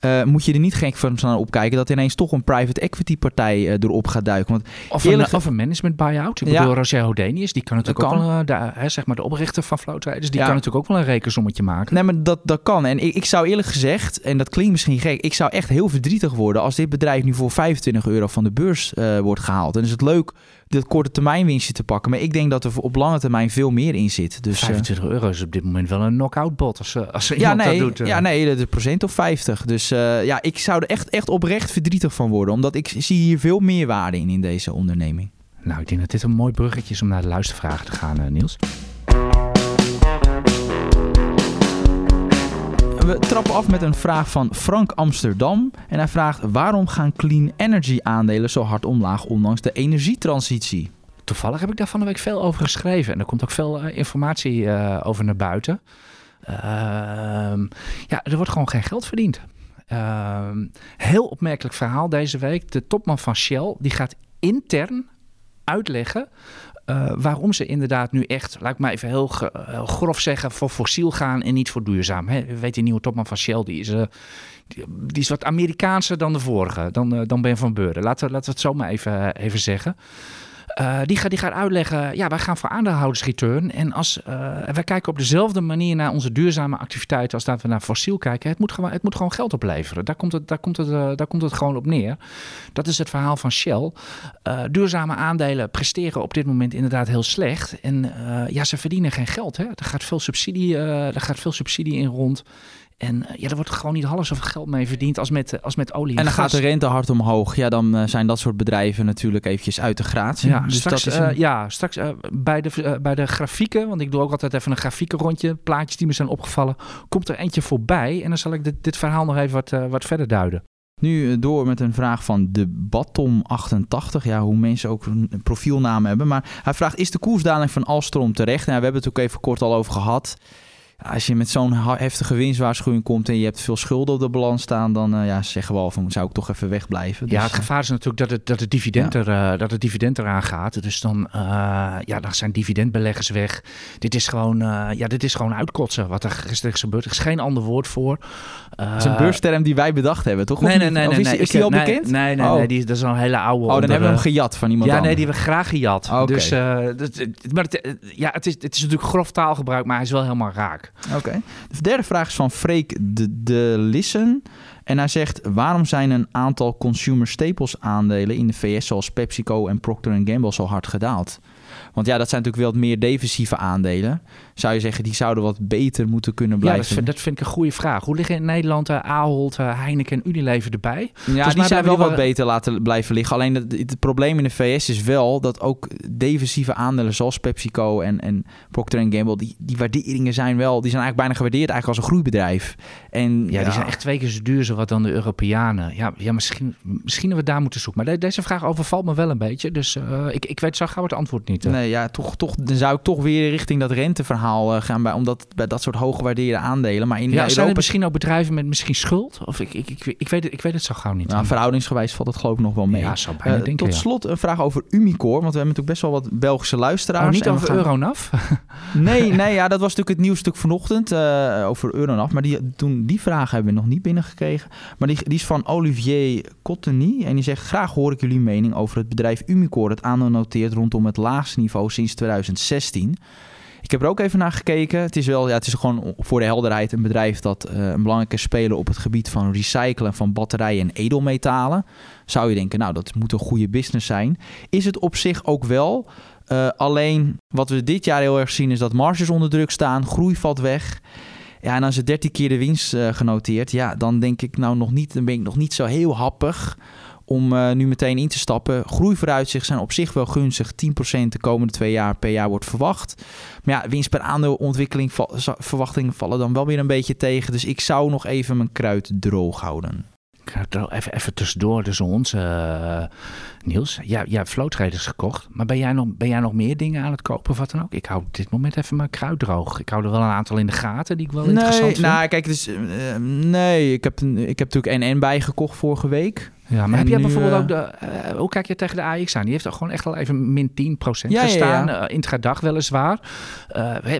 Uh, moet je er niet gek van opkijken dat ineens toch een private equity partij uh, erop gaat duiken. Want of, een, of een management buyout. Ik ja. bedoel, Roger Hodenius, die kan natuurlijk kan. ook wel, de, hè, zeg maar de oprichter van Flowtraders, die ja. kan natuurlijk ook wel een rekensommetje maken. Nee, maar dat, dat kan. En ik, ik zou eerlijk gezegd, en dat klinkt misschien gek, ik zou echt heel verdrietig worden als dit bedrijf nu voor 25 euro van de beurs wordt gehaald. En is het leuk dat korte termijn winstje te pakken. Maar ik denk dat er op lange termijn veel meer in zit. Dus, 25 uh, euro is op dit moment wel een knock-out bot als, als er ja, iemand nee, dat doet. Uh. Ja, nee, dat is procent of 50. Dus uh, ja, ik zou er echt, echt oprecht verdrietig van worden. Omdat ik zie hier veel meer waarde in, in deze onderneming. Nou, ik denk dat dit een mooi bruggetje is om naar de luistervragen te gaan, Niels. We trappen af met een vraag van Frank Amsterdam. En hij vraagt: waarom gaan clean energy aandelen zo hard omlaag ondanks de energietransitie? toevallig heb ik daar van de week veel over geschreven. En er komt ook veel informatie over naar buiten. Ehm, ja, er wordt gewoon geen geld verdiend. Ehm, heel opmerkelijk verhaal deze week. De topman van Shell die gaat intern uitleggen uh, waarom ze inderdaad nu echt, laat ik maar even heel, grof zeggen, voor fossiel gaan en niet voor duurzaam. Hè? weet, die nieuwe topman van Shell, die is, uh, die, is wat Amerikaanser dan de vorige, dan, uh, dan Ben van Beuren. Laten, laten we het zo maar even, even zeggen. Uh, die, gaat, die gaat uitleggen, ja, wij gaan voor aandeelhoudersreturn. En als uh, wij kijken op dezelfde manier naar onze duurzame activiteiten als dat we naar fossiel kijken. Het moet gewoon, het moet gewoon geld opleveren. Daar komt, het, daar, komt het, uh, daar komt het gewoon op neer. Dat is het verhaal van Shell. duurzame aandelen presteren op dit moment inderdaad heel slecht. En ja, ze verdienen geen geld. Hè. Er, gaat veel subsidie, er gaat veel subsidie in rond. En uh, ja, er wordt gewoon niet half zoveel geld mee verdiend als met, als met olie en, en dan gas. gaat de rente hard omhoog. Ja, dan uh, zijn dat soort bedrijven natuurlijk eventjes uit de gratie. Ja, dus straks, dat is een... uh, ja, straks bij, de, bij de grafieken, want ik doe ook altijd even een grafieken rondje, plaatjes die me zijn opgevallen, komt er eentje voorbij. En dan zal ik dit, dit verhaal nog even wat, wat verder duiden. Nu door met een vraag van de Batom88. Ja, hoe mensen ook een profielnaam hebben. Maar hij vraagt, is de koersdaling van Alstrom terecht? Nou, we hebben het ook even kort al over gehad als je met zo'n heftige winstwaarschuwing komt en je hebt veel schulden op de balans staan, dan uh, ja, zeggen we al van zou ik toch even wegblijven. Dus, ja, het gevaar is natuurlijk dat het, dat het, dividend, ja. er, uh, dat het dividend eraan gaat. Dus dan, uh, ja, dan zijn dividendbeleggers weg. Dit is gewoon, ja, dit is gewoon uitkotsen wat er gisteren is gebeurd. Er is geen ander woord voor. dat is een beursterm die wij bedacht hebben, toch? Nee, nee, nee. Of is, nee, is die al nee, bekend? Nee, nee, oh. nee die, dat is een hele oude. Oh, dan onder, hebben we hem gejat van iemand Ja, anders. nee, die hebben we graag gejat. Okay. Dus, dat, maar het, ja, het is, het is natuurlijk grof taalgebruik, maar hij is wel helemaal raak. Oké. De derde vraag is van Freek de, de Lissen. En hij zegt, waarom zijn een aantal consumer staples aandelen in de VS zoals PepsiCo en Procter Gamble zo hard gedaald? Want ja, dat zijn natuurlijk wel meer defensieve aandelen. Zou je zeggen, die zouden wat beter moeten kunnen blijven? Ja, dat vind, dat vind ik een goede vraag. Hoe liggen in Nederland uh, Ahold, uh, Heineken en Unilever erbij? Ja, die zijn wel wat beter laten blijven liggen. Alleen het, het, probleem in de VS is wel dat ook defensieve aandelen zoals PepsiCo en, en Procter Gamble, die, die waarderingen zijn wel, die zijn eigenlijk bijna gewaardeerd eigenlijk als een groeibedrijf. En, ja, ja, die zijn echt twee keer zo duur zo wat dan de Europeanen. Ja, ja misschien, misschien we daar moeten zoeken. Maar de, deze vraag overvalt me wel een beetje. Dus uh, ik, ik weet zo gauw het antwoord niet. Nee, ja, toch, toch, dan zou ik toch weer richting dat renteverhaal uh, gaan. Bij, omdat bij dat soort hooggewaardeerde aandelen. Maar in ja, Europa... zijn er misschien ook bedrijven met misschien schuld? Of ik, ik, ik, ik, weet, het, ik weet het zo gauw niet. Nou, verhoudingsgewijs valt het geloof ik nog wel mee. Ja, bijna denken, Tot slot een vraag over Umicore. Want we hebben natuurlijk best wel wat Belgische luisteraars. Oh, niet en over gaan- Euronaf? Nee, nee ja, dat was natuurlijk het nieuwstuk vanochtend uh, over Euronaf. Maar die, toen, die vragen hebben we nog niet binnengekregen. Maar die, die is van Olivier Cotteny. En die zegt, graag hoor ik jullie mening over het bedrijf Umicore... dat aandeel noteert rondom het laagste niveau sinds 2016... Ik heb er ook even naar gekeken. Het is wel, ja, het is gewoon voor de helderheid een bedrijf dat uh, een belangrijke speler op het gebied van recyclen van batterijen en edelmetalen. Zou je denken, nou, dat moet een goede business zijn. Is het op zich ook wel. Uh, alleen wat we dit jaar heel erg zien is dat marges onder druk staan, groei valt weg. Ja, en als je 13 keer de winst uh, genoteerd, ja, dan denk ik nou nog niet, dan ben ik nog niet zo heel happig om uh, nu meteen in te stappen. Groeivooruitzichten zijn op zich wel gunstig. 10% de komende twee jaar per jaar wordt verwacht. Maar ja, winst per aandeelontwikkeling val, verwachtingen vallen dan wel weer een beetje tegen. Dus ik zou nog even mijn kruid droog houden. Even, even tussendoor, dus ons, uh, Niels. Ja, jij hebt flow traders gekocht. Maar ben jij, nog, ben jij nog meer dingen aan het kopen of wat dan ook? Ik hou op dit moment even mijn kruid droog. Ik hou er wel een aantal in de gaten die ik wel nee, interessant vind. Nou, kijk, dus, uh, nee, ik heb, ik heb natuurlijk NN bijgekocht vorige week. Ja, maar en heb jij bijvoorbeeld uh, ook de... Uh, hoe kijk je tegen de AX aan? Die heeft er gewoon echt al even min 10% ja, gestaan. Ja, ja. Uh, intradag weliswaar.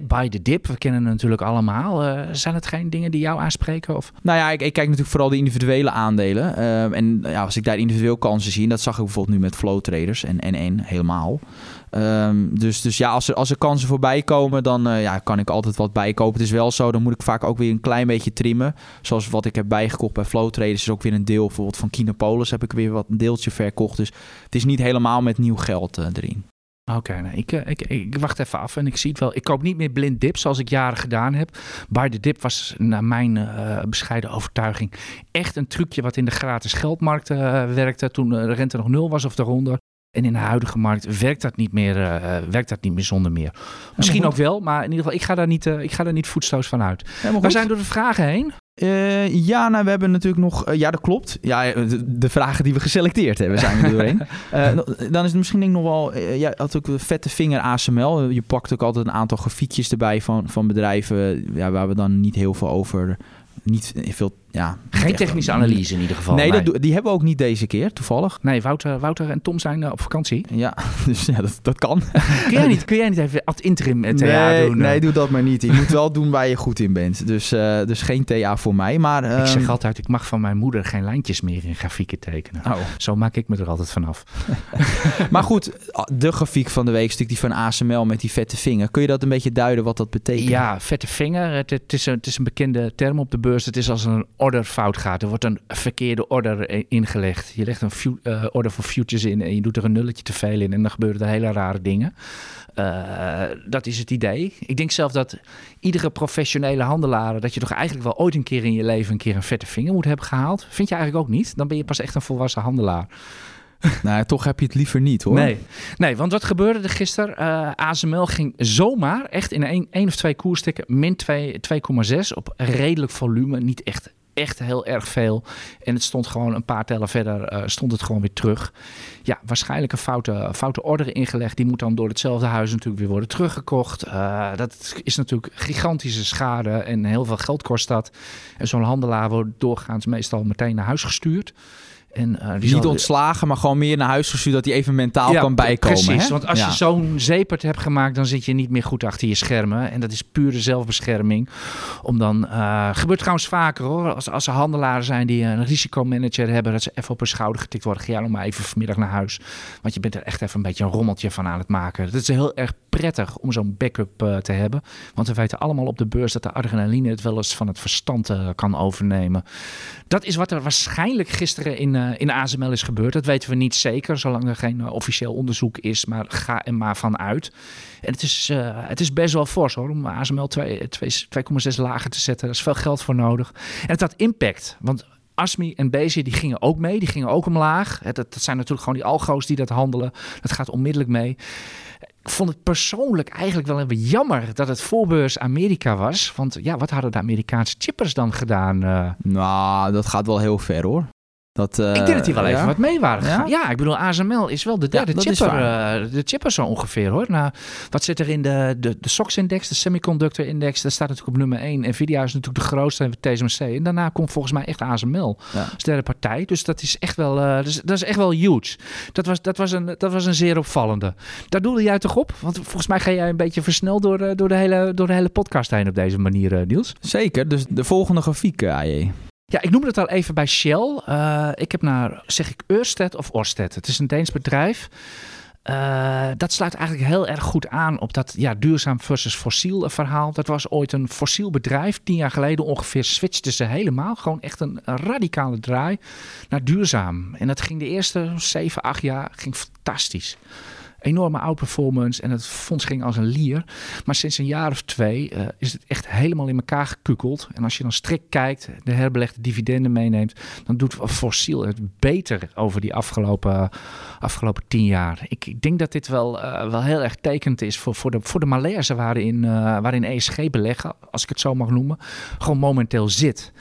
bij de dip, we kennen het natuurlijk allemaal. zijn het geen dingen die jou aanspreken? Of? Nou ja, ik, ik kijk natuurlijk vooral de individuele aandelen. en ja, als ik daar individueel kansen zie... en dat zag ik bijvoorbeeld nu met flow traders en NN helemaal... Um, dus, dus ja, als er, als er kansen voorbij komen, dan uh, ja, kan ik altijd wat bijkopen. Het is wel zo, dan moet ik vaak ook weer een klein beetje trimmen. Zoals wat ik heb bijgekocht bij Flow Traders is ook weer een deel. Bijvoorbeeld van Kinopolis heb ik weer wat een deeltje verkocht. Dus het is niet helemaal met nieuw geld uh, erin. Oké, okay, nou, ik, ik, ik, wacht even af en ik zie het wel. Ik koop niet meer blind dip zoals ik jaren gedaan heb. Bij de dip was naar mijn uh, bescheiden overtuiging echt een trucje wat in de gratis geldmarkt uh, werkte toen de rente nog nul was of daaronder. En in de huidige markt werkt dat niet meer, uh, werkt dat niet meer zonder meer. Misschien ook wel, maar in ieder geval, ik ga daar niet, ik ga daar niet voetstoos van uit. We zijn door de vragen heen. Uh, ja, nou, we hebben natuurlijk nog... Uh, ja, dat klopt. Ja, de, de, vragen die we geselecteerd hebben, zijn er doorheen. Uh, dan is het misschien denk ik nog wel... ja, had ook vette vinger ASML. Je pakt ook altijd een aantal grafiekjes erbij van, van bedrijven... Ja, waar we dan niet heel veel over... Niet veel ja, Geen technische analyse in ieder geval. Nee, Dat, die hebben we ook niet deze keer, toevallig. Nee, Wouter, Wouter en Tom zijn uh, op vakantie. Ja, dus ja, dat, dat kan. kun, jij niet, kun jij niet even ad interim eh, TA nee, doen? Nee, eh? doe dat maar niet. Je moet wel doen waar je goed in bent. Dus, uh, dus geen TA voor mij. Maar, ik zeg ehm, altijd, ik mag van mijn moeder geen lijntjes meer in grafieken tekenen. Oh. Zo maak ik me er altijd vanaf. maar goed, de grafiek van de week, stuk die van ASML met die vette vinger. Kun je dat een beetje duiden wat dat betekent? Ja, vette vinger. Het, het, is, een, het is een bekende term op de beurs. Het is als een orderfout gaat. Er wordt een verkeerde order ingelegd. Je legt een uh, order voor futures in en je doet er een nulletje te veel in. En dan gebeuren er hele rare dingen. Uh, dat is het idee. Ik denk zelf dat iedere professionele handelaar... dat je toch eigenlijk wel ooit een keer in je leven... een keer een vette vinger moet hebben gehaald. Vind je eigenlijk ook niet? Dan ben je pas echt een volwassen handelaar. nou, toch heb je het liever niet hoor. Nee, nee want wat gebeurde er gisteren? Uh, ASML ging zomaar echt in één, één of twee koerstikken min 2,6 op redelijk volume. Niet echt echt heel erg veel. En het stond gewoon een paar tellen verder, uh, stond het gewoon weer terug. Ja, waarschijnlijk een foute, foute order ingelegd. Die moet dan door hetzelfde huis natuurlijk weer worden teruggekocht. Uh, dat is natuurlijk gigantische schade en heel veel geld kost dat. En zo'n handelaar wordt doorgaans meestal meteen naar huis gestuurd. En, uh, die Niet ontslagen, maar gewoon meer naar huis gestuurd dat hij even mentaal kan bijkomen. Precies, hè? want als je zo'n zepert hebt gemaakt, dan zit je niet meer goed achter je schermen. En dat is pure zelfbescherming. Om dan, uh, gebeurt trouwens vaker hoor, als, als er handelaren zijn die een risicomanager hebben, dat ze even op hun schouder getikt worden. Ga jij nog maar even vanmiddag naar huis. Want je bent er echt even een beetje een rommeltje van aan het maken. Het is heel erg prettig om zo'n backup uh, te hebben. Want we weten allemaal op de beurs dat de adrenaline het wel eens van het verstand kan overnemen. Dat is wat er waarschijnlijk gisteren in uh, in ASML is gebeurd. Dat weten we niet zeker, zolang er geen uh, officieel onderzoek is. Maar ga er maar van uit. En het is, uh, het is best wel fors hoor, om ASML 2,6 lager te zetten. Daar is veel geld voor nodig. En het had impact, want Asmi en Bezi die gingen ook mee. Die gingen ook omlaag. Dat, dat zijn natuurlijk gewoon die algo's die dat handelen. Dat gaat onmiddellijk mee. Ik vond het persoonlijk eigenlijk wel even jammer dat het voorbeurs Amerika was. Want ja, wat hadden de Amerikaanse chippers dan gedaan? Nou, dat gaat wel heel ver hoor. Dat, uh, ik denk dat die wel even wat mee waren ja? ja? ik bedoel, ASML is wel de derde ja, chipper, uh, de chipper zo ongeveer hoor. Nou, wat zit er in de, de, de SOX-index, de Semiconductor Index? Daar staat natuurlijk op nummer 1. Nvidia is natuurlijk de grootste, TSMC. En daarna komt volgens mij echt ASML als derde partij. Dus dat is echt wel, uh, dus, dat is echt wel huge. Dat was, dat, was een, dat was een zeer opvallende. Daar doelde jij toch op? Want volgens mij ga jij een beetje versneld door, door, de, hele, door de hele podcast heen op deze manier, Niels. Zeker, dus de volgende grafiek, AJ. Ja, ik noemde het al even bij Shell. Uh, ik heb naar, zeg ik, Ørsted of Orsted. Het is een Deens bedrijf. Uh, dat sluit eigenlijk heel erg goed aan op dat ja, duurzaam versus fossiel verhaal. Dat was ooit een fossiel bedrijf. Tien jaar geleden ongeveer switchten ze helemaal. Gewoon echt een, een radicale draai naar duurzaam. En dat ging de eerste zeven, acht jaar ging fantastisch enorme outperformance en het fonds ging als een lier. Maar sinds een jaar of twee uh, is het echt helemaal in elkaar gekukeld. En als je dan strikt kijkt, de herbelegde dividenden meeneemt, dan doet Fossiel het beter over die afgelopen, afgelopen tien jaar. Ik, ik denk dat dit wel, uh, wel heel erg tekend is voor, voor, de, voor de malaise waarin, waarin ESG beleggen, als ik het zo mag noemen, gewoon momenteel zit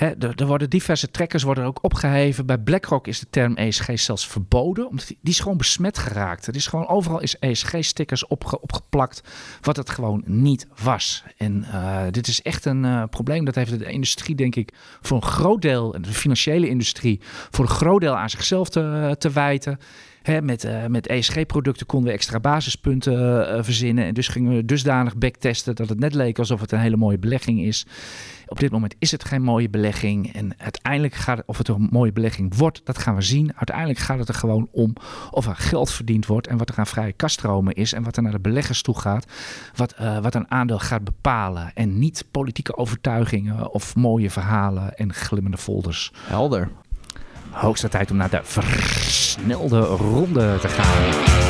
er, worden diverse trekkers worden ook opgeheven. Bij BlackRock is de term ESG zelfs verboden. Omdat die, is gewoon besmet geraakt. Het is gewoon overal is ESG-stickers opge, opgeplakt. Wat het gewoon niet was. En uh, dit is echt een uh, probleem. Dat heeft de industrie, denk ik, voor een groot deel, de financiële industrie, voor een groot deel aan zichzelf te, te wijten met, uh, met ESG-producten konden we extra basispunten verzinnen. En dus gingen we dusdanig backtesten dat het net leek alsof het een hele mooie belegging is. Op dit moment is het geen mooie belegging. En uiteindelijk gaat het, of het een mooie belegging wordt, dat gaan we zien. Uiteindelijk gaat het er gewoon om of er geld verdiend wordt en wat er aan vrije kaststromen is en wat er naar de beleggers toe gaat. Wat, uh, wat een aandeel gaat bepalen. En niet politieke overtuigingen of mooie verhalen en glimmende folders. Helder. Hoogste tijd om naar de versnelde ronde te gaan.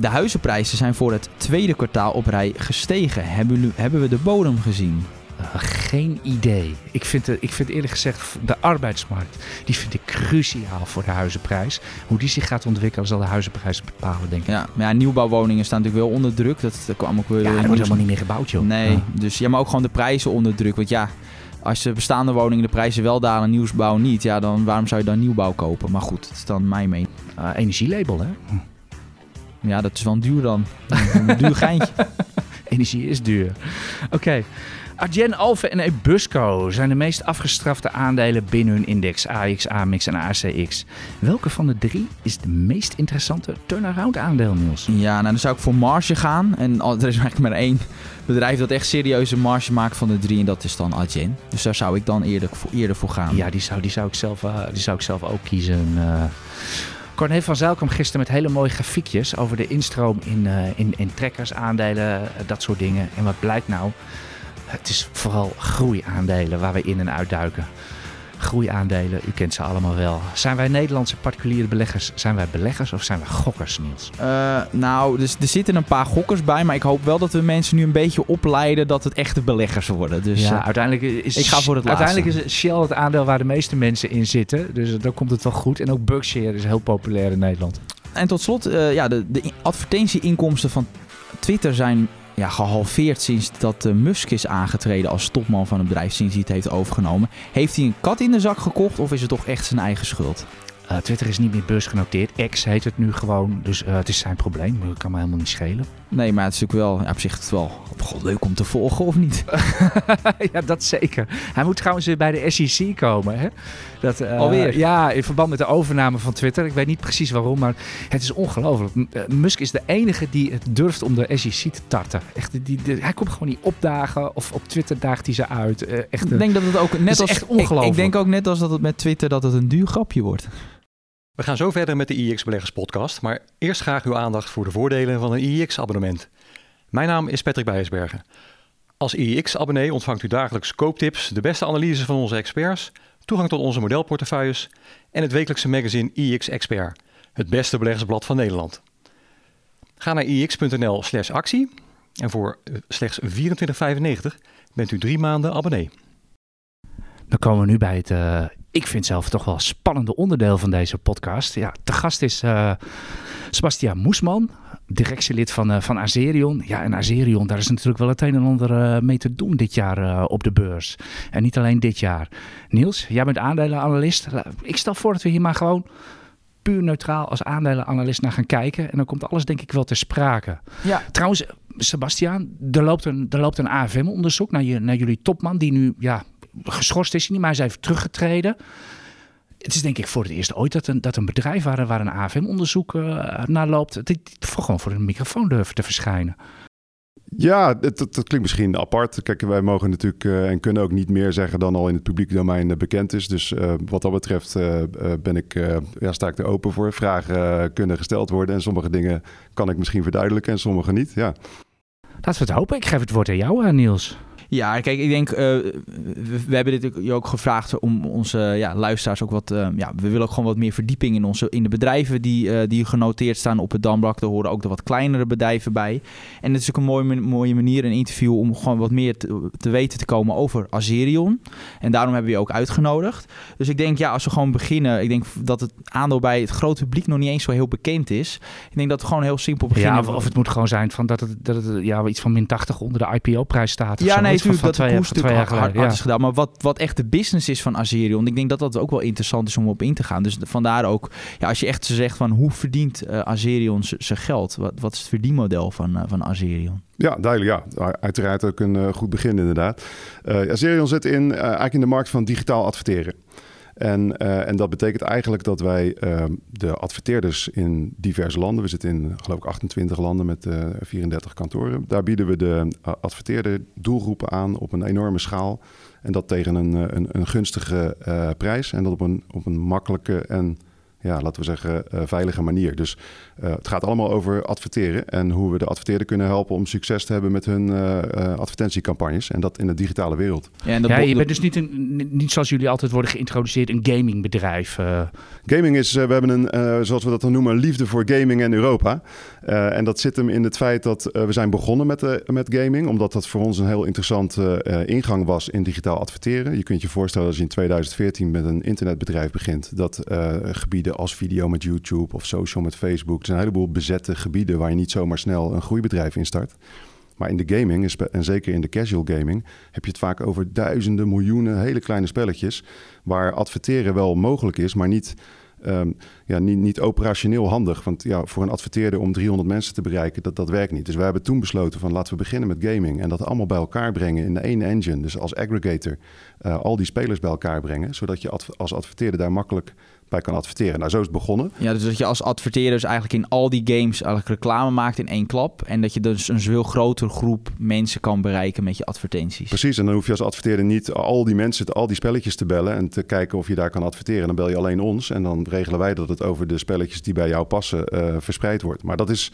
De huizenprijzen zijn voor het tweede kwartaal op rij gestegen. Hebben, hebben we de bodem gezien? Uh, Geen idee. Ik vind, het, ik vind eerlijk gezegd de arbeidsmarkt, die vind ik cruciaal voor de huizenprijs. Hoe die zich gaat ontwikkelen zal de huizenprijs bepalen, denk ik. Ja, maar ja, nieuwbouwwoningen staan natuurlijk wel onder druk. Dat, dat kwam ook weer... Ja, er wordt helemaal niet meer gebouwd, joh. Nee, Ja. dus ja, maar ook gewoon de prijzen onder druk. Want ja, als de bestaande woningen de prijzen wel dalen, nieuwsbouw niet, ja, dan waarom zou je dan nieuwbouw kopen? Maar goed, dat is dan mijn mening. Uh, energielabel, hè? Ja, dat is wel duur dan. Een duur geintje. Energie is duur. Oké. Argen, Alpha en Ebusco zijn de meest afgestrafte aandelen binnen hun index AX, AMX en ACX. Welke van de drie is de meest interessante turnaround aandeel, Niels? Ja, nou dan zou ik voor marge gaan. En er is eigenlijk maar één bedrijf dat echt serieuze marge maakt van de drie. En dat is dan Adyen. Dus daar zou ik dan eerder voor, eerder voor gaan. Ja, die zou, die zou, ik, zelf, eh, die zou ik zelf ook kiezen. eh. Corné van Zijl gisteren met hele mooie grafiekjes over de instroom in, eh, in, in trekkers, aandelen, eh, dat soort dingen. En wat blijkt nou? Het is vooral groeiaandelen waar we in en uitduiken. Groeiaandelen, u kent ze allemaal wel. Zijn wij Nederlandse particuliere beleggers? Zijn wij beleggers of zijn wij gokkers, Niels? Eh, nou, dus, er zitten een paar gokkers bij. Maar ik hoop wel dat we mensen nu een beetje opleiden dat het echte beleggers worden. Dus ja, eh, uiteindelijk is, ik ga voor het uiteindelijk laatste. is Shell het aandeel waar de meeste mensen in zitten. Dus dan komt het wel goed. En ook Berkshire is heel populair in Nederland. En tot slot, eh, ja, de, de advertentieinkomsten van Twitter zijn ja, gehalveerd sinds dat eh, Musk is aangetreden als topman van het bedrijf, sinds hij het heeft overgenomen. Heeft hij een kat in de zak gekocht of is het toch echt zijn eigen schuld? Uh, Twitter is niet meer beursgenoteerd. X heet het nu gewoon. Dus uh, het is zijn probleem. Dat kan me helemaal niet schelen. Nee, maar het is natuurlijk wel, ja, op zich is het wel god, leuk om te volgen, of niet? ja, dat zeker. Hij moet trouwens weer bij de SEC komen. Hè? Dat, uh, Alweer? Ja, in verband met de overname van Twitter. Ik weet niet precies waarom, maar het is ongelooflijk. Uh, Musk is de enige die het durft om de SEC te tarten. Echt, die, die, hij komt gewoon niet opdagen of op Twitter daagt hij ze uit. Uh, echt, ik denk dat het ook net als echt ongelooflijk. Ik, ik denk ook net als dat het met Twitter dat het een duur grapje wordt. We gaan zo verder met de IX Beleggers podcast, maar eerst graag uw aandacht voor de voordelen van een IX-abonnement. Mijn naam is Patrick Bijsbergen. Als IX-abonnee ontvangt u dagelijks kooptips, de beste analyses van onze experts, toegang tot onze modelportefeuilles en het wekelijkse magazine IX Expert, het beste beleggersblad van Nederland. Ga naar ix.nl slash actie en voor eh, slechts 24,95 bent u drie maanden abonnee. Dan komen we nu bij het, uh, ik vind zelf toch wel spannende onderdeel van deze podcast. Ja, de gast is uh, Sebastiaan Moesman, directielid van, uh, van Azerion. Ja, en Azerion, daar is natuurlijk wel het een en ander mee te doen dit jaar op de beurs. En niet alleen dit jaar. Niels, jij bent aandelenanalist. Ik stel voor dat we hier maar gewoon puur neutraal als aandelenanalist naar gaan kijken. En dan komt alles denk ik wel ter sprake. Ja. Trouwens, Sebastiaan, er loopt een, er loopt een AFM-onderzoek naar, je, naar jullie topman, die nu ja, geschorst is, maar hij is even teruggetreden. Het is denk ik voor het eerst ooit dat een, dat een bedrijf waar, waar een AFM-onderzoek uh, naar loopt, die, die gewoon voor een microfoon durven te verschijnen. Ja, dat, klinkt misschien apart. Kijk, wij mogen natuurlijk uh, en kunnen ook niet meer zeggen dan al in het publieke domein uh, bekend is. Dus uh, wat dat betreft ben ik, ja, sta ik er open voor. Vragen kunnen gesteld worden en sommige dingen kan ik misschien verduidelijken en sommige niet. Ja. Laten we het hopen. Ik geef het woord aan jou, Niels. Ja, kijk, ik denk, uh, we, we, hebben dit je ook gevraagd om onze ja, luisteraars ook wat, uh, ja, we willen ook gewoon wat meer verdieping in, onze, in de bedrijven die, uh, die genoteerd staan op het Damblak. Daar horen ook de wat kleinere bedrijven bij. En het is ook een mooie, mooie manier, een interview, om gewoon wat meer te, te, weten te komen over Azerion. En daarom hebben we je ook uitgenodigd. Dus ik denk, ja, als we gewoon beginnen, ik denk dat het aandeel bij het grote publiek nog niet eens zo heel bekend is. Ik denk dat we gewoon heel simpel beginnen. Ja, of, of het moet gewoon zijn van dat het, dat het ja, iets van min 80 onder de IPO-prijs staat. Ja, nee, natuurlijk van dat de koers jaar hard, is gedaan. Maar wat, wat echt de business is van Azerion, ik denk dat dat ook wel interessant is om op in te gaan. Dus vandaar ook, ja, als je echt zegt van hoe verdient uh, Azerion zijn geld? Wat, wat is het verdienmodel van, uh, van Azerion? Ja, duidelijk. Ja, uiteraard ook een uh, goed begin inderdaad. Uh, Azerion zit in, eigenlijk in de markt van digitaal adverteren. En, uh, en, dat betekent eigenlijk dat wij uh, de adverteerders in diverse landen, we zitten in geloof ik 28 landen met uh, 34 kantoren, daar bieden we de adverteerder doelgroepen aan op een enorme schaal. En dat tegen een, een, een gunstige prijs en dat op een, op een makkelijke en ja, laten we zeggen, veilige manier. Dus het gaat allemaal over adverteren en hoe we de adverteerder kunnen helpen om succes te hebben met hun advertentiecampagnes. En dat in de digitale wereld. Ja, en dat ja je bent dus niet, een, niet zoals jullie altijd worden geïntroduceerd, een gamingbedrijf. Gaming is, we hebben een, zoals we dat dan noemen, liefde voor gaming en Europa. en dat zit hem in het feit dat we zijn begonnen met, met gaming, omdat dat voor ons een heel interessante ingang was in digitaal adverteren. Je kunt je voorstellen als je in 2014 met een internetbedrijf begint, dat uh, als video met YouTube of social met Facebook, er zijn een heleboel bezette gebieden waar je niet zomaar snel een groeibedrijf in start. Maar in de gaming, en zeker in de casual gaming, heb je het vaak over duizenden, miljoenen hele kleine spelletjes. Waar adverteren wel mogelijk is, maar niet Ehm, ja, niet, niet operationeel handig. Want ja, voor een adverteerder om 300 mensen te bereiken, dat, dat werkt niet. Dus we hebben toen besloten van laten we beginnen met gaming. En dat allemaal bij elkaar brengen in één engine. Dus als aggregator uh, al die spelers bij elkaar brengen. Zodat je als adverteerder daar makkelijk bij kan adverteren. Nou, zo is het begonnen. Ja, dus dat je als adverteerder dus eigenlijk in al die games eigenlijk reclame maakt in één klap. En dat je dus een veel grotere groep mensen kan bereiken met je advertenties. Precies, en dan hoef je als adverteerder niet al die mensen, al die spelletjes te bellen en te kijken of je daar kan adverteren. Dan bel je alleen ons en dan regelen wij dat het over de spelletjes die bij jou passen uh, verspreid wordt. Maar dat is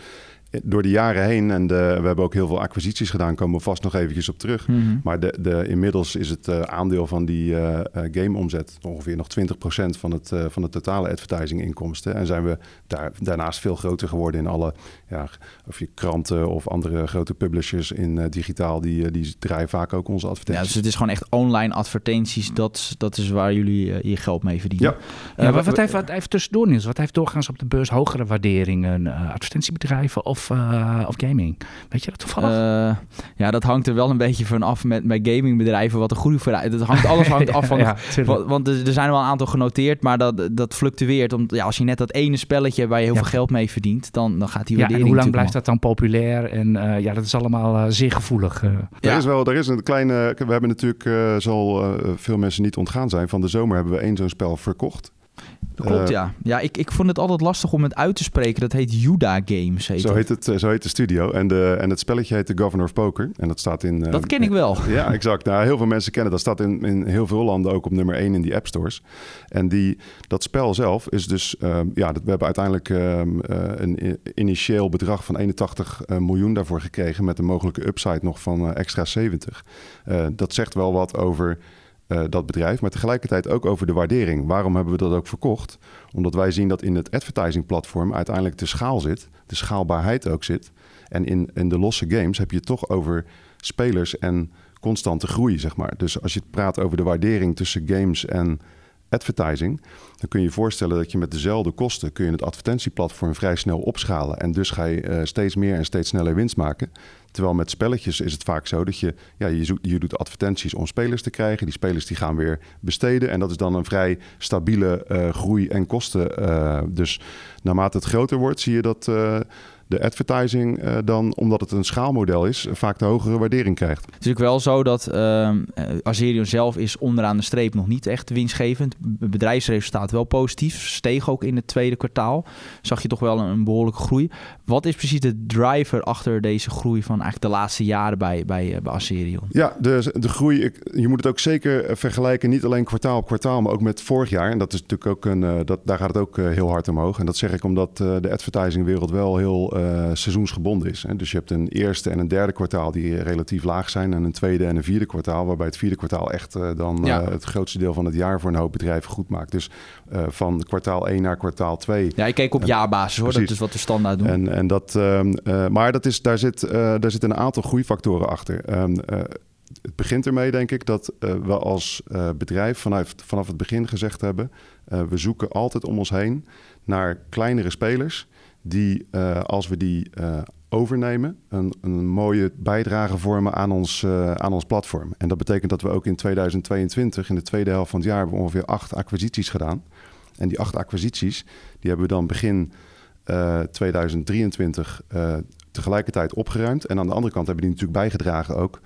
door de jaren heen, en de, we hebben ook heel veel acquisities gedaan, komen we vast nog eventjes op terug. Mhm. Maar de, de, inmiddels is het uh, aandeel van die uh, gameomzet ongeveer nog 20% van het, van de totale advertising inkomsten. En zijn we daar, daarnaast veel groter geworden in alle ja, of je kranten of andere grote publishers in digitaal, die, die draaien vaak ook onze advertenties. Ja, dus het is gewoon echt online advertenties, dat, dat is waar jullie je geld mee verdienen. Ja. ja wat, wat, heeft, wat heeft tussendoor, Niels? Wat heeft doorgaans op de beurs hogere waarderingen? advertentiebedrijven of uh, of gaming? Weet je dat toevallig? Uh, ja, dat hangt er wel een beetje van af met, met gamingbedrijven wat de groei vooruit. Dat hangt, alles hangt af van. ja, want er, er, zijn wel een aantal genoteerd, maar dat, dat fluctueert. Om, ja, als je net dat ene spelletje waar je heel veel geld mee verdient, dan, dan gaat die waardering. Ja, en hoe lang blijft dat dan populair? En uh, ja, dat is allemaal zeer gevoelig. Er is wel, er is een kleine. We hebben natuurlijk, zal veel mensen niet ontgaan zijn. Van de zomer hebben we één zo'n spel verkocht. Klopt, eh, ja. Ja, ik, ik vond het altijd lastig om het uit te spreken. Dat heet Juda Games. Heet zo, heet het, eh, zo heet de studio. En, de, en het spelletje heet The Governor of Poker. En dat staat in... Dat ken ik wel. Ja, exact. Nou, heel veel mensen kennen dat. staat in, in heel veel landen ook op nummer 1 in die app stores. En die, dat spel zelf is dus... Um, ja, we hebben uiteindelijk um, een initieel bedrag van 81 miljoen daarvoor gekregen... met een mogelijke upside nog van extra 70. dat zegt wel wat over uh, dat bedrijf, maar tegelijkertijd ook over de waardering. Waarom hebben we dat ook verkocht? Omdat wij zien dat in het advertising platform uiteindelijk de schaal zit, de schaalbaarheid ook zit. En in, in de losse games heb je toch over spelers en constante groei, zeg maar. Dus als je het praat over de waardering tussen games en advertising, dan kun je je voorstellen dat je met dezelfde kosten kun je het advertentieplatform vrij snel opschalen. En dus ga je uh, steeds meer en steeds sneller winst maken. Terwijl met spelletjes is het vaak zo dat je, ja, je, zoekt, je doet advertenties om spelers te krijgen. Die spelers die gaan weer besteden. En dat is dan een vrij stabiele uh, groei en kosten. Uh, dus naarmate het groter wordt, zie je dat de advertising uh, dan, omdat het een schaalmodel is, vaak de hogere waardering krijgt. Het is natuurlijk wel zo dat uh, Azerion zelf is onderaan de streep nog niet echt winstgevend. Het bedrijfsresultaat wel positief, steeg ook in het tweede kwartaal. Zag je toch wel een, een behoorlijke groei. Wat is precies de driver achter deze groei van eigenlijk de laatste jaren bij, bij, uh, bij Azerion? Ja, de, de groei, ik, je moet het ook zeker vergelijken, niet alleen kwartaal op kwartaal, maar ook met vorig jaar. En dat is natuurlijk ook een, dat, daar gaat het ook heel hard omhoog. En dat zeg ik omdat de advertisingwereld wel heel uh, seizoensgebonden is. Hè. Dus je hebt een eerste en een derde kwartaal die relatief laag zijn. En een tweede en een vierde kwartaal, waarbij het vierde kwartaal echt uh, dan ja. uh, het grootste deel van het jaar voor een hoop bedrijven goed maakt. Dus van kwartaal 1 naar kwartaal 2. Ja, ik keek op jaarbasis hoor. Dat is wat de standaard doen. En, en dat, ehm, maar dat is, daar, zit, daar zit een aantal groeifactoren achter. Um, het begint ermee, denk ik, dat uh, we als uh, bedrijf vanaf, vanaf het begin gezegd hebben: uh, we zoeken altijd om ons heen naar kleinere spelers die, uh, als we die uh, overnemen, een, een, mooie bijdrage vormen aan ons, uh, aan ons platform. En dat betekent dat we ook in 2022, in de tweede helft van het jaar, hebben we ongeveer acht acquisities gedaan. En die acht acquisities, die hebben we dan begin 2023 tegelijkertijd opgeruimd. En aan de andere kant hebben die natuurlijk bijgedragen ook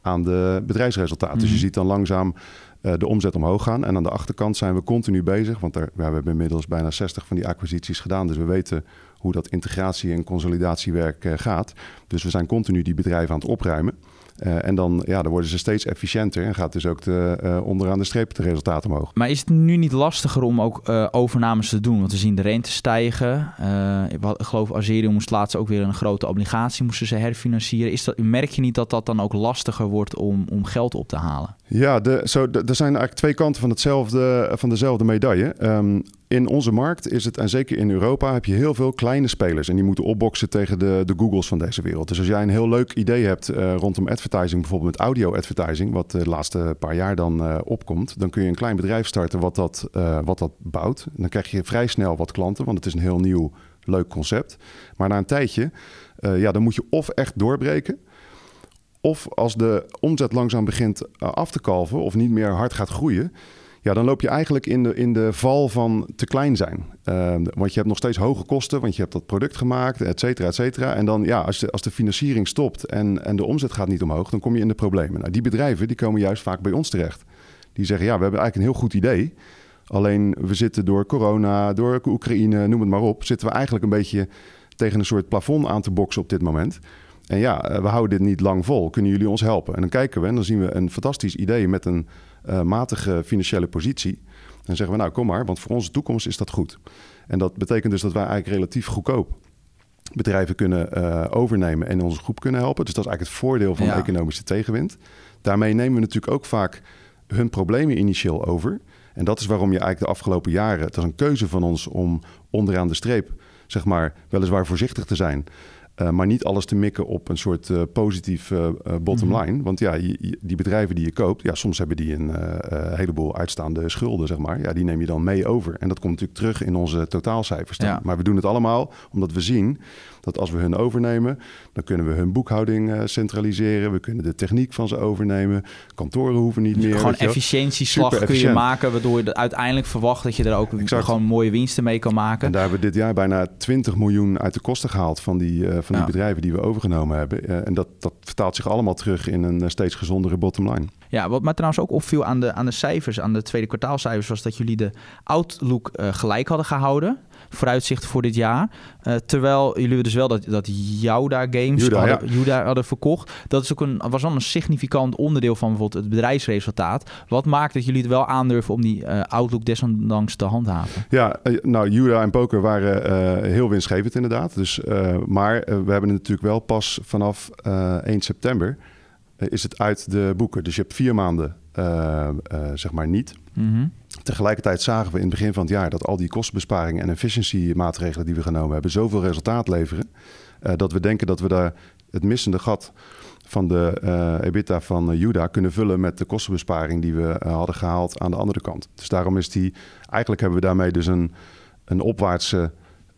aan de bedrijfsresultaten. Mm. Dus je mhm. ziet dan langzaam de omzet omhoog gaan. En aan de achterkant zijn we continu bezig, want er, ja, we hebben inmiddels bijna 60 van die acquisities gedaan. Dus we weten hoe dat integratie- en consolidatiewerk uh, gaat. Dus we zijn continu die bedrijven aan het opruimen. Uh, en dan, ja, dan worden ze steeds efficiënter en gaat dus ook de, uh, onderaan de streep de resultaten omhoog. Maar is het nu niet lastiger om ook uh, overnames te doen? Want we zien de rente stijgen. ik geloof Azerion moest laatst ook weer een grote obligatie moesten ze herfinancieren. Is dat, merk je niet dat dat dan ook lastiger wordt om, om geld op te halen? Ja, de, zo, er zijn eigenlijk twee kanten van, hetzelfde, van dezelfde medaille. Um, in onze markt is het, en zeker in Europa, heb je heel veel kleine spelers. En die moeten opboksen tegen de, de Googles van deze wereld. Dus als jij een heel leuk idee hebt uh, rondom advertising, bijvoorbeeld met audio-advertising, wat de laatste paar jaar dan uh, opkomt, dan kun je een klein bedrijf starten wat dat, uh, wat dat bouwt. Dan krijg je vrij snel wat klanten, want het is een heel nieuw, leuk concept. Maar na een tijdje, ja, dan moet je of echt doorbreken. Of als de omzet langzaam begint af te kalven of niet meer hard gaat groeien, ja, dan loop je eigenlijk in de, in de val van te klein zijn. Uh, want je hebt nog steeds hoge kosten, want je hebt dat product gemaakt, et cetera, et cetera. En dan, ja, als de, als de financiering stopt en, en de omzet gaat niet omhoog, dan kom je in de problemen. Nou, die bedrijven die komen juist vaak bij ons terecht. Die zeggen, ja, we hebben eigenlijk een heel goed idee. Alleen we zitten door corona, door Oekraïne, noem het maar op, zitten we eigenlijk een beetje tegen een soort plafond aan te boksen op dit moment. En ja, eh, we houden dit niet lang vol. Kunnen jullie ons helpen? En dan kijken we en dan zien we een fantastisch idee met een uh, matige financiële positie. Dan zeggen we, nou kom maar, want voor onze toekomst is dat goed. En dat betekent dus dat wij eigenlijk relatief goedkoop bedrijven kunnen uh, overnemen en onze groep kunnen helpen. Dus dat is eigenlijk het voordeel van ja. de economische tegenwind. Daarmee nemen we natuurlijk ook vaak hun problemen initieel over. En dat is waarom je eigenlijk de afgelopen jaren, het is een keuze van ons om onderaan de streep, zeg maar, weliswaar voorzichtig te zijn. Uh, maar niet alles te mikken op een soort uh, positief uh, bottom line. Mm -hmm. Want ja, je, die bedrijven die je koopt, ja, soms hebben die een heleboel uitstaande schulden, zeg maar. Ja, die neem je dan mee over. En dat komt natuurlijk terug in onze totaalcijfers. Ja. Maar we doen het allemaal omdat we zien dat als we hun overnemen, dan kunnen we hun boekhouding uh, centraliseren. We kunnen de techniek van ze overnemen. Kantoren hoeven niet meer. Gewoon efficiëntieslag kun je maken, waardoor je uiteindelijk verwacht dat je er ook exact. gewoon mooie winsten mee kan maken. En daar hebben we dit jaar bijna 20 miljoen uit de kosten gehaald van die, uh, van die bedrijven die we overgenomen hebben. Uh, en dat, dat vertaalt zich allemaal terug in een steeds gezondere bottom line. Ja, wat mij trouwens ook opviel aan de, aan de cijfers, aan de tweede kwartaalcijfers, was dat jullie de outlook gelijk hadden gehouden vooruitzichten voor dit jaar. Uh, terwijl jullie dus wel dat, dat Jouda Games Juda, hadden, ja. Juda hadden verkocht. Dat is ook een, was wel een significant onderdeel van bijvoorbeeld het bedrijfsresultaat. Wat maakt dat jullie het wel aandurven om die uh, outlook desondanks te handhaven? Ja, uh, nou Juda en Poker waren heel winstgevend inderdaad. Dus, maar we hebben het natuurlijk wel pas vanaf 1 september is het uit de boeken. Dus je hebt vier maanden zeg maar niet. Mm -hmm. Tegelijkertijd zagen we in het begin van het jaar dat al die kostenbesparingen en efficiency maatregelen die we genomen hebben zoveel resultaat leveren. Uh, dat we denken dat we daar het missende gat van de uh, EBITDA van uh, Juda kunnen vullen met de kostenbesparing die we hadden gehaald aan de andere kant. Dus daarom is die, eigenlijk hebben we daarmee dus een, een opwaartse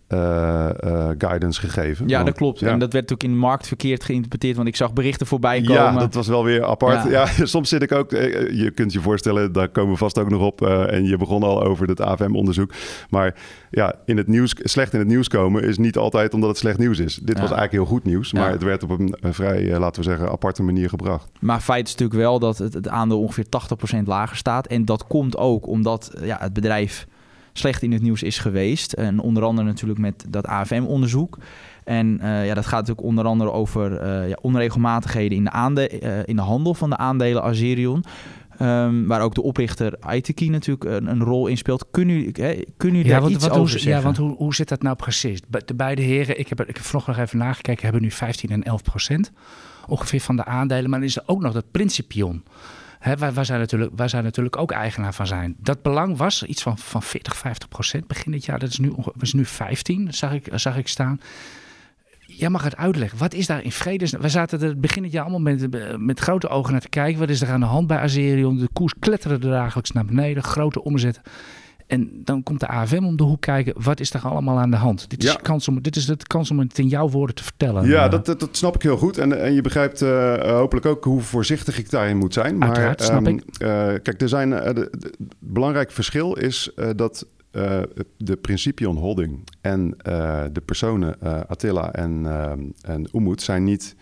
uh, uh, guidance gegeven. Ja, want, dat klopt. Ja. En dat werd ook in de markt verkeerd geïnterpreteerd, want ik zag berichten voorbij komen. Ja, dat was wel weer apart. Ja, ja soms zit ik ook, eh, je kunt je voorstellen, daar komen we vast ook nog op. Uh, en je begon al over het AFM-onderzoek. Maar ja, in het nieuws, slecht in het nieuws komen is niet altijd omdat het slecht nieuws is. Dit ja. was eigenlijk heel goed nieuws, maar het werd op een, een vrij, laten we zeggen, aparte manier gebracht. Maar feit is natuurlijk wel dat het, het aandeel ongeveer 80% lager staat. En dat komt ook omdat ja, het bedrijf slecht in het nieuws is geweest. En onder andere natuurlijk met dat AFM-onderzoek. En uh, ja, dat gaat natuurlijk onder andere over uh, ja, onregelmatigheden in de, aande uh, in de handel van de aandelen Azerion. Um, waar ook de oprichter ITK natuurlijk een, een, rol in speelt. Kunnen jullie, hè, kunnen jullie ja, daar want, iets wat, over hoe, zeggen? Ja, want hoe, hoe zit dat nou precies? De beide heren, ik heb, ik heb vanochtend nog even nagekeken, hebben nu 15 en 11 procent ongeveer van de aandelen. Maar dan is er ook nog dat Principion. Hè, waar, zij natuurlijk, natuurlijk ook eigenaar van zijn. Dat belang was iets van, van 40, 50 procent begin dit jaar. Dat is nu, is nu 15, zag ik, zag ik staan. Jij mag het uitleggen. Wat is daar in vredes? We zaten er begin het jaar allemaal met, met grote ogen naar te kijken. Wat is er aan de hand bij Azerion? De koers kletterde dagelijks naar beneden. Grote omzet. En dan komt de AFM om de hoek kijken. Wat is er allemaal aan de hand? Dit is, Ja. kans om, dit is de kans om het in jouw woorden te vertellen. Ja, Eh, dat, dat, dat snap ik heel goed. En, en je begrijpt eh, hopelijk ook hoe voorzichtig ik daarin moet zijn. Maar, Uiteraard, snap ehm, ik. eh, kijk, er zijn, het belangrijk verschil is dat de Principion Holding en de personen eh, Attila en, en Umut zijn niet,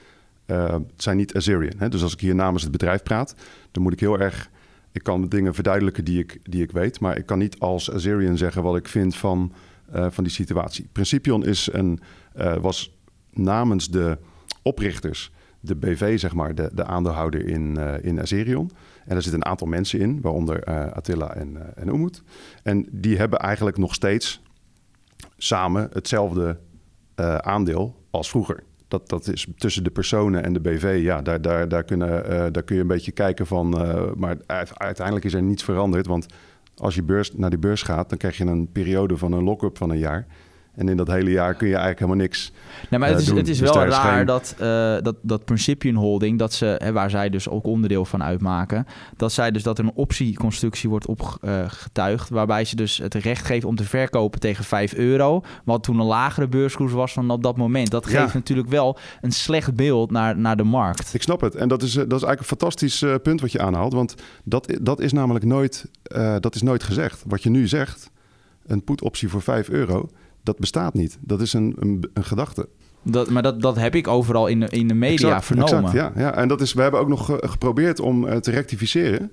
zijn niet Azerion. Hè? Dus als ik hier namens het bedrijf praat, dan moet ik heel erg... Ik kan dingen verduidelijken die ik, die ik weet, maar ik kan niet als Azerion zeggen wat ik vind van, eh, van die situatie. Principion is een, eh, was namens de oprichters de BV, zeg maar, de, de aandeelhouder in, uh, in Azerion. En er zitten een aantal mensen in, waaronder Attila en, en Umut. En die hebben eigenlijk nog steeds samen hetzelfde aandeel als vroeger. Dat, dat is tussen de personen en de BV. Ja, daar, daar, daar, kunnen, daar kun je een beetje kijken van. maar uiteindelijk is er niets veranderd. Want als je beurs, naar die beurs gaat, dan krijg je een periode van een lock-up van een jaar. En in dat hele jaar kun je eigenlijk helemaal niks. Nee, maar het is, het is dus wel raar dat, uh, dat, dat Principium Holding, dat ze, hè, waar zij dus ook onderdeel van uitmaken, dat zij dus dat er een optieconstructie wordt opgetuigd, waarbij ze dus het recht geven om te verkopen tegen 5 euro, wat toen een lagere beurskoers was van op dat moment. Dat geeft natuurlijk wel een slecht beeld naar, naar de markt. Ik snap het. En dat is, dat is eigenlijk een fantastisch punt wat je aanhaalt, want dat, dat is namelijk nooit, dat is nooit gezegd. Wat je nu zegt, een put-optie voor 5 euro dat bestaat niet. Dat is een, een, een gedachte. Dat, maar dat, dat heb ik overal in de, in de media exact, vernomen. Exact, ja, ja, en dat is, we hebben ook nog geprobeerd om uh, te rectificeren.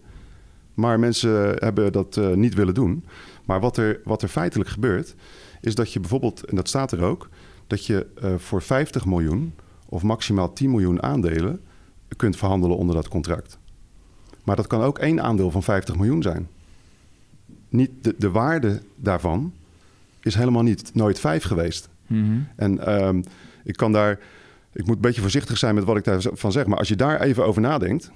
Maar mensen hebben dat uh, niet willen doen. Maar wat er, wat er feitelijk gebeurt, is dat je bijvoorbeeld, en dat staat er ook, dat je uh, voor 50 miljoen of maximaal 10 miljoen aandelen kunt verhandelen onder dat contract. Maar dat kan ook één aandeel van 50 miljoen zijn. Niet de, de waarde daarvan is helemaal niet nooit vijf geweest. Mhm. En um, ik kan daar, ik moet een beetje voorzichtig zijn met wat ik daarvan zeg, maar als je daar even over nadenkt,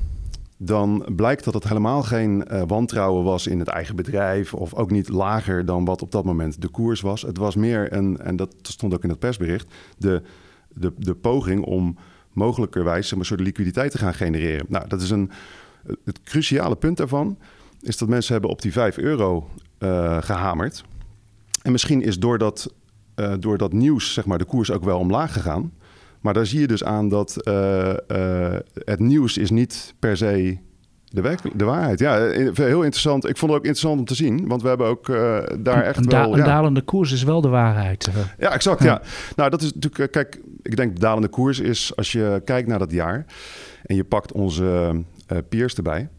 dan blijkt dat het helemaal geen uh, wantrouwen was in het eigen bedrijf of ook niet lager dan wat op dat moment de koers was. Het was meer een, en dat stond ook in het persbericht, de, de, de poging om mogelijkerwijs een soort liquiditeit te gaan genereren. Nou, dat is een, het cruciale punt daarvan is dat mensen hebben op die 5 euro uh, gehamerd. En misschien is door dat, uh, door dat nieuws zeg maar, de koers ook wel omlaag gegaan. Maar daar zie je dus aan dat uh, uh, het nieuws is niet per se de, werk, de waarheid. Ja, heel interessant. Ik vond het ook interessant om te zien, want we hebben ook daar echt een, wel... Een dalende koers is wel de waarheid. Ja, exact. Ja. Nou, dat is natuurlijk... Kijk, ik denk de dalende koers is als je kijkt naar dat jaar en je pakt onze peers erbij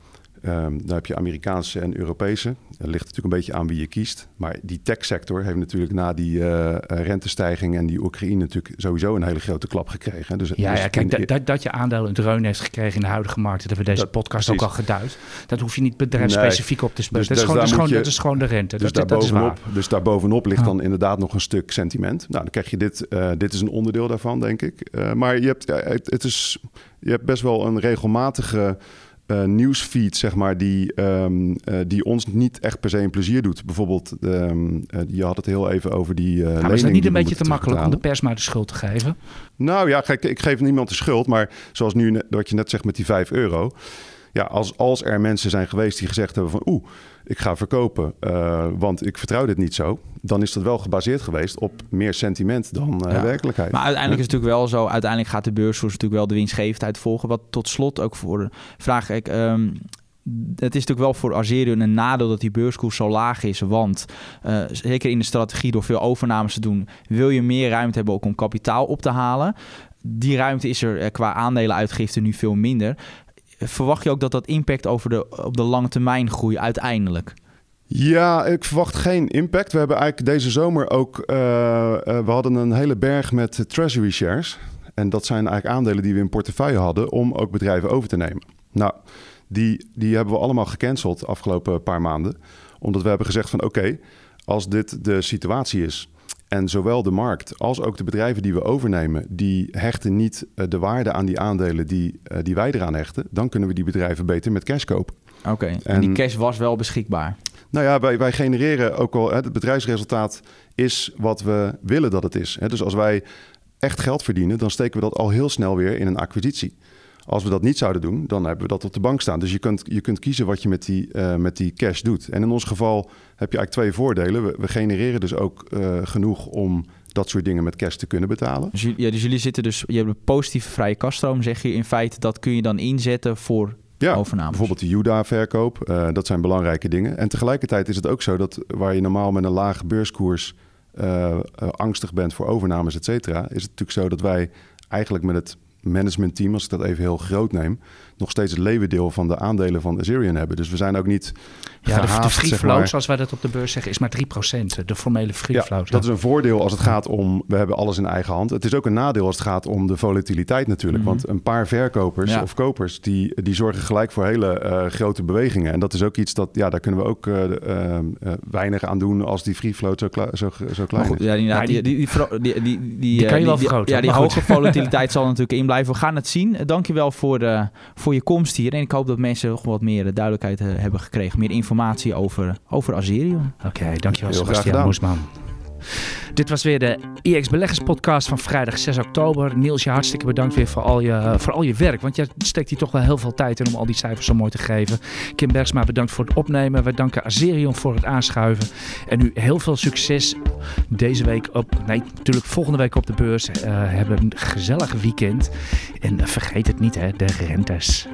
Um, dan heb je Amerikaanse en Europese. Dat ligt natuurlijk een beetje aan wie je kiest. Maar die techsector heeft natuurlijk na die uh, rentestijging en die Oekraïne natuurlijk sowieso een hele grote klap gekregen. Dus, ja, dus ja, kijk, dat, dat, dat je aandeel een dreun heeft gekregen in de huidige markt, dat hebben we deze dat, podcast precies. ook al geduid. Dat hoef je niet bedrijfsspecifiek nee. op te spelen. Dus, dat, dus is gewoon, is gewoon, je, dat is gewoon de rente. Dus, daar bovenop, dus daar bovenop ligt dan inderdaad nog een stuk sentiment. Nou, dan krijg je dit. Uh, dit is een onderdeel daarvan, denk ik. Uh, maar je hebt, het, het is, je hebt best wel een regelmatige uh, nieuwsfeed, zeg maar, die, um, uh, die ons niet echt per se een plezier doet. Bijvoorbeeld, um, uh, je had het heel even over die uh, is het niet een beetje te makkelijk om de pers maar de schuld te geven? Nou ja, kijk, ik geef niemand de schuld, maar zoals nu wat je net zegt met die 5 euro. Ja, als, als er mensen zijn geweest die gezegd hebben van oeh, ik ga verkopen, uh, want ik vertrouw dit niet zo. Dan is dat wel gebaseerd geweest op meer sentiment dan uh, ja. werkelijkheid. Maar uiteindelijk is het natuurlijk wel zo, uiteindelijk gaat de beurskoers natuurlijk wel de winstgevendheid volgen. Wat tot slot ook voor vraag, ik, um, het is natuurlijk wel voor Azerion een nadeel dat die beurskoers zo laag is. Want uh, zeker in de strategie door veel overnames te doen, wil je meer ruimte hebben ook om kapitaal op te halen. Die ruimte is er qua aandelenuitgifte nu veel minder verwacht je ook dat dat impact over de, op de lange termijn groei uiteindelijk? Ja, ik verwacht geen impact. We hebben eigenlijk deze zomer ook... Uh, uh, we hadden een hele berg met treasury shares. En dat zijn eigenlijk aandelen die we in portefeuille hadden... om ook bedrijven over te nemen. Nou, die, die hebben we allemaal gecanceld de afgelopen paar maanden. Omdat we hebben gezegd van oké, als dit de situatie is... En zowel de markt als ook de bedrijven die we overnemen, die hechten niet uh, de waarde aan die aandelen die, uh, die wij eraan hechten. Dan kunnen we die bedrijven beter met cash kopen. Oké, okay. en, en, die cash was wel beschikbaar? Nou ja, wij, wij genereren ook al, het bedrijfsresultaat is wat we willen dat het is. Dus als wij echt geld verdienen, dan steken we dat al heel snel weer in een acquisitie. Als we dat niet zouden doen, dan hebben we dat op de bank staan. Dus je kunt, je kunt kiezen wat je met die, uh, met die cash doet. En in ons geval heb je eigenlijk twee voordelen. We, we genereren dus ook uh, genoeg om dat soort dingen met cash te kunnen betalen. Dus, ja, dus jullie zitten dus, je hebt een positieve vrije kaststroom, zeg je in feite. Dat kun je dan inzetten voor ja, overnames. bijvoorbeeld de Juda-verkoop. Uh, dat zijn belangrijke dingen. En tegelijkertijd is het ook zo dat waar je normaal met een lage beurskoers uh, uh, angstig bent voor overnames, et cetera, is het natuurlijk zo dat wij eigenlijk met het managementteam, als ik dat even heel groot neem, nog steeds het leeuwendeel van de aandelen van Azerion hebben. Dus we zijn ook niet Ja, de, de free zeg float, maar. zoals wij dat op de beurs zeggen, is maar 3%. De formele free Ja, float. dat is een voordeel als het gaat om, we hebben alles in eigen hand. Het is ook een nadeel als het gaat om de volatiliteit natuurlijk. Mhm. Want een paar verkopers Ja. of kopers, die, die zorgen gelijk voor hele eh, grote bewegingen. En dat is ook iets dat, ja, daar kunnen we ook eh, eh, weinig aan doen als die free float zo, zo, klein goed, is. ja, die, die- die, die, die, die, die, Die kan je wel die- vergroten, Ja, die hoge volatiliteit zal natuurlijk in blijven. We gaan het zien. Dankjewel voor, eh, voor je komst hier. En ik hoop dat mensen nog wat meer duidelijkheid hebben gekregen. Meer informatie over, over Azerion. Oké, dankjewel Sebastian gedaan. Moesman. Dit was weer de IX Beleggers podcast van vrijdag 6 oktober. Niels, je hartstikke bedankt weer voor al je, voor al je werk. Want je steekt hier toch wel heel veel tijd in om al die cijfers zo mooi te geven. Kim Bergsma, bedankt voor het opnemen. Wij danken Azerion voor het aanschuiven. En nu heel veel succes deze week op, nee, natuurlijk volgende week op de beurs. Eh hebben een gezellig weekend. En vergeet het niet, hè, de rentes.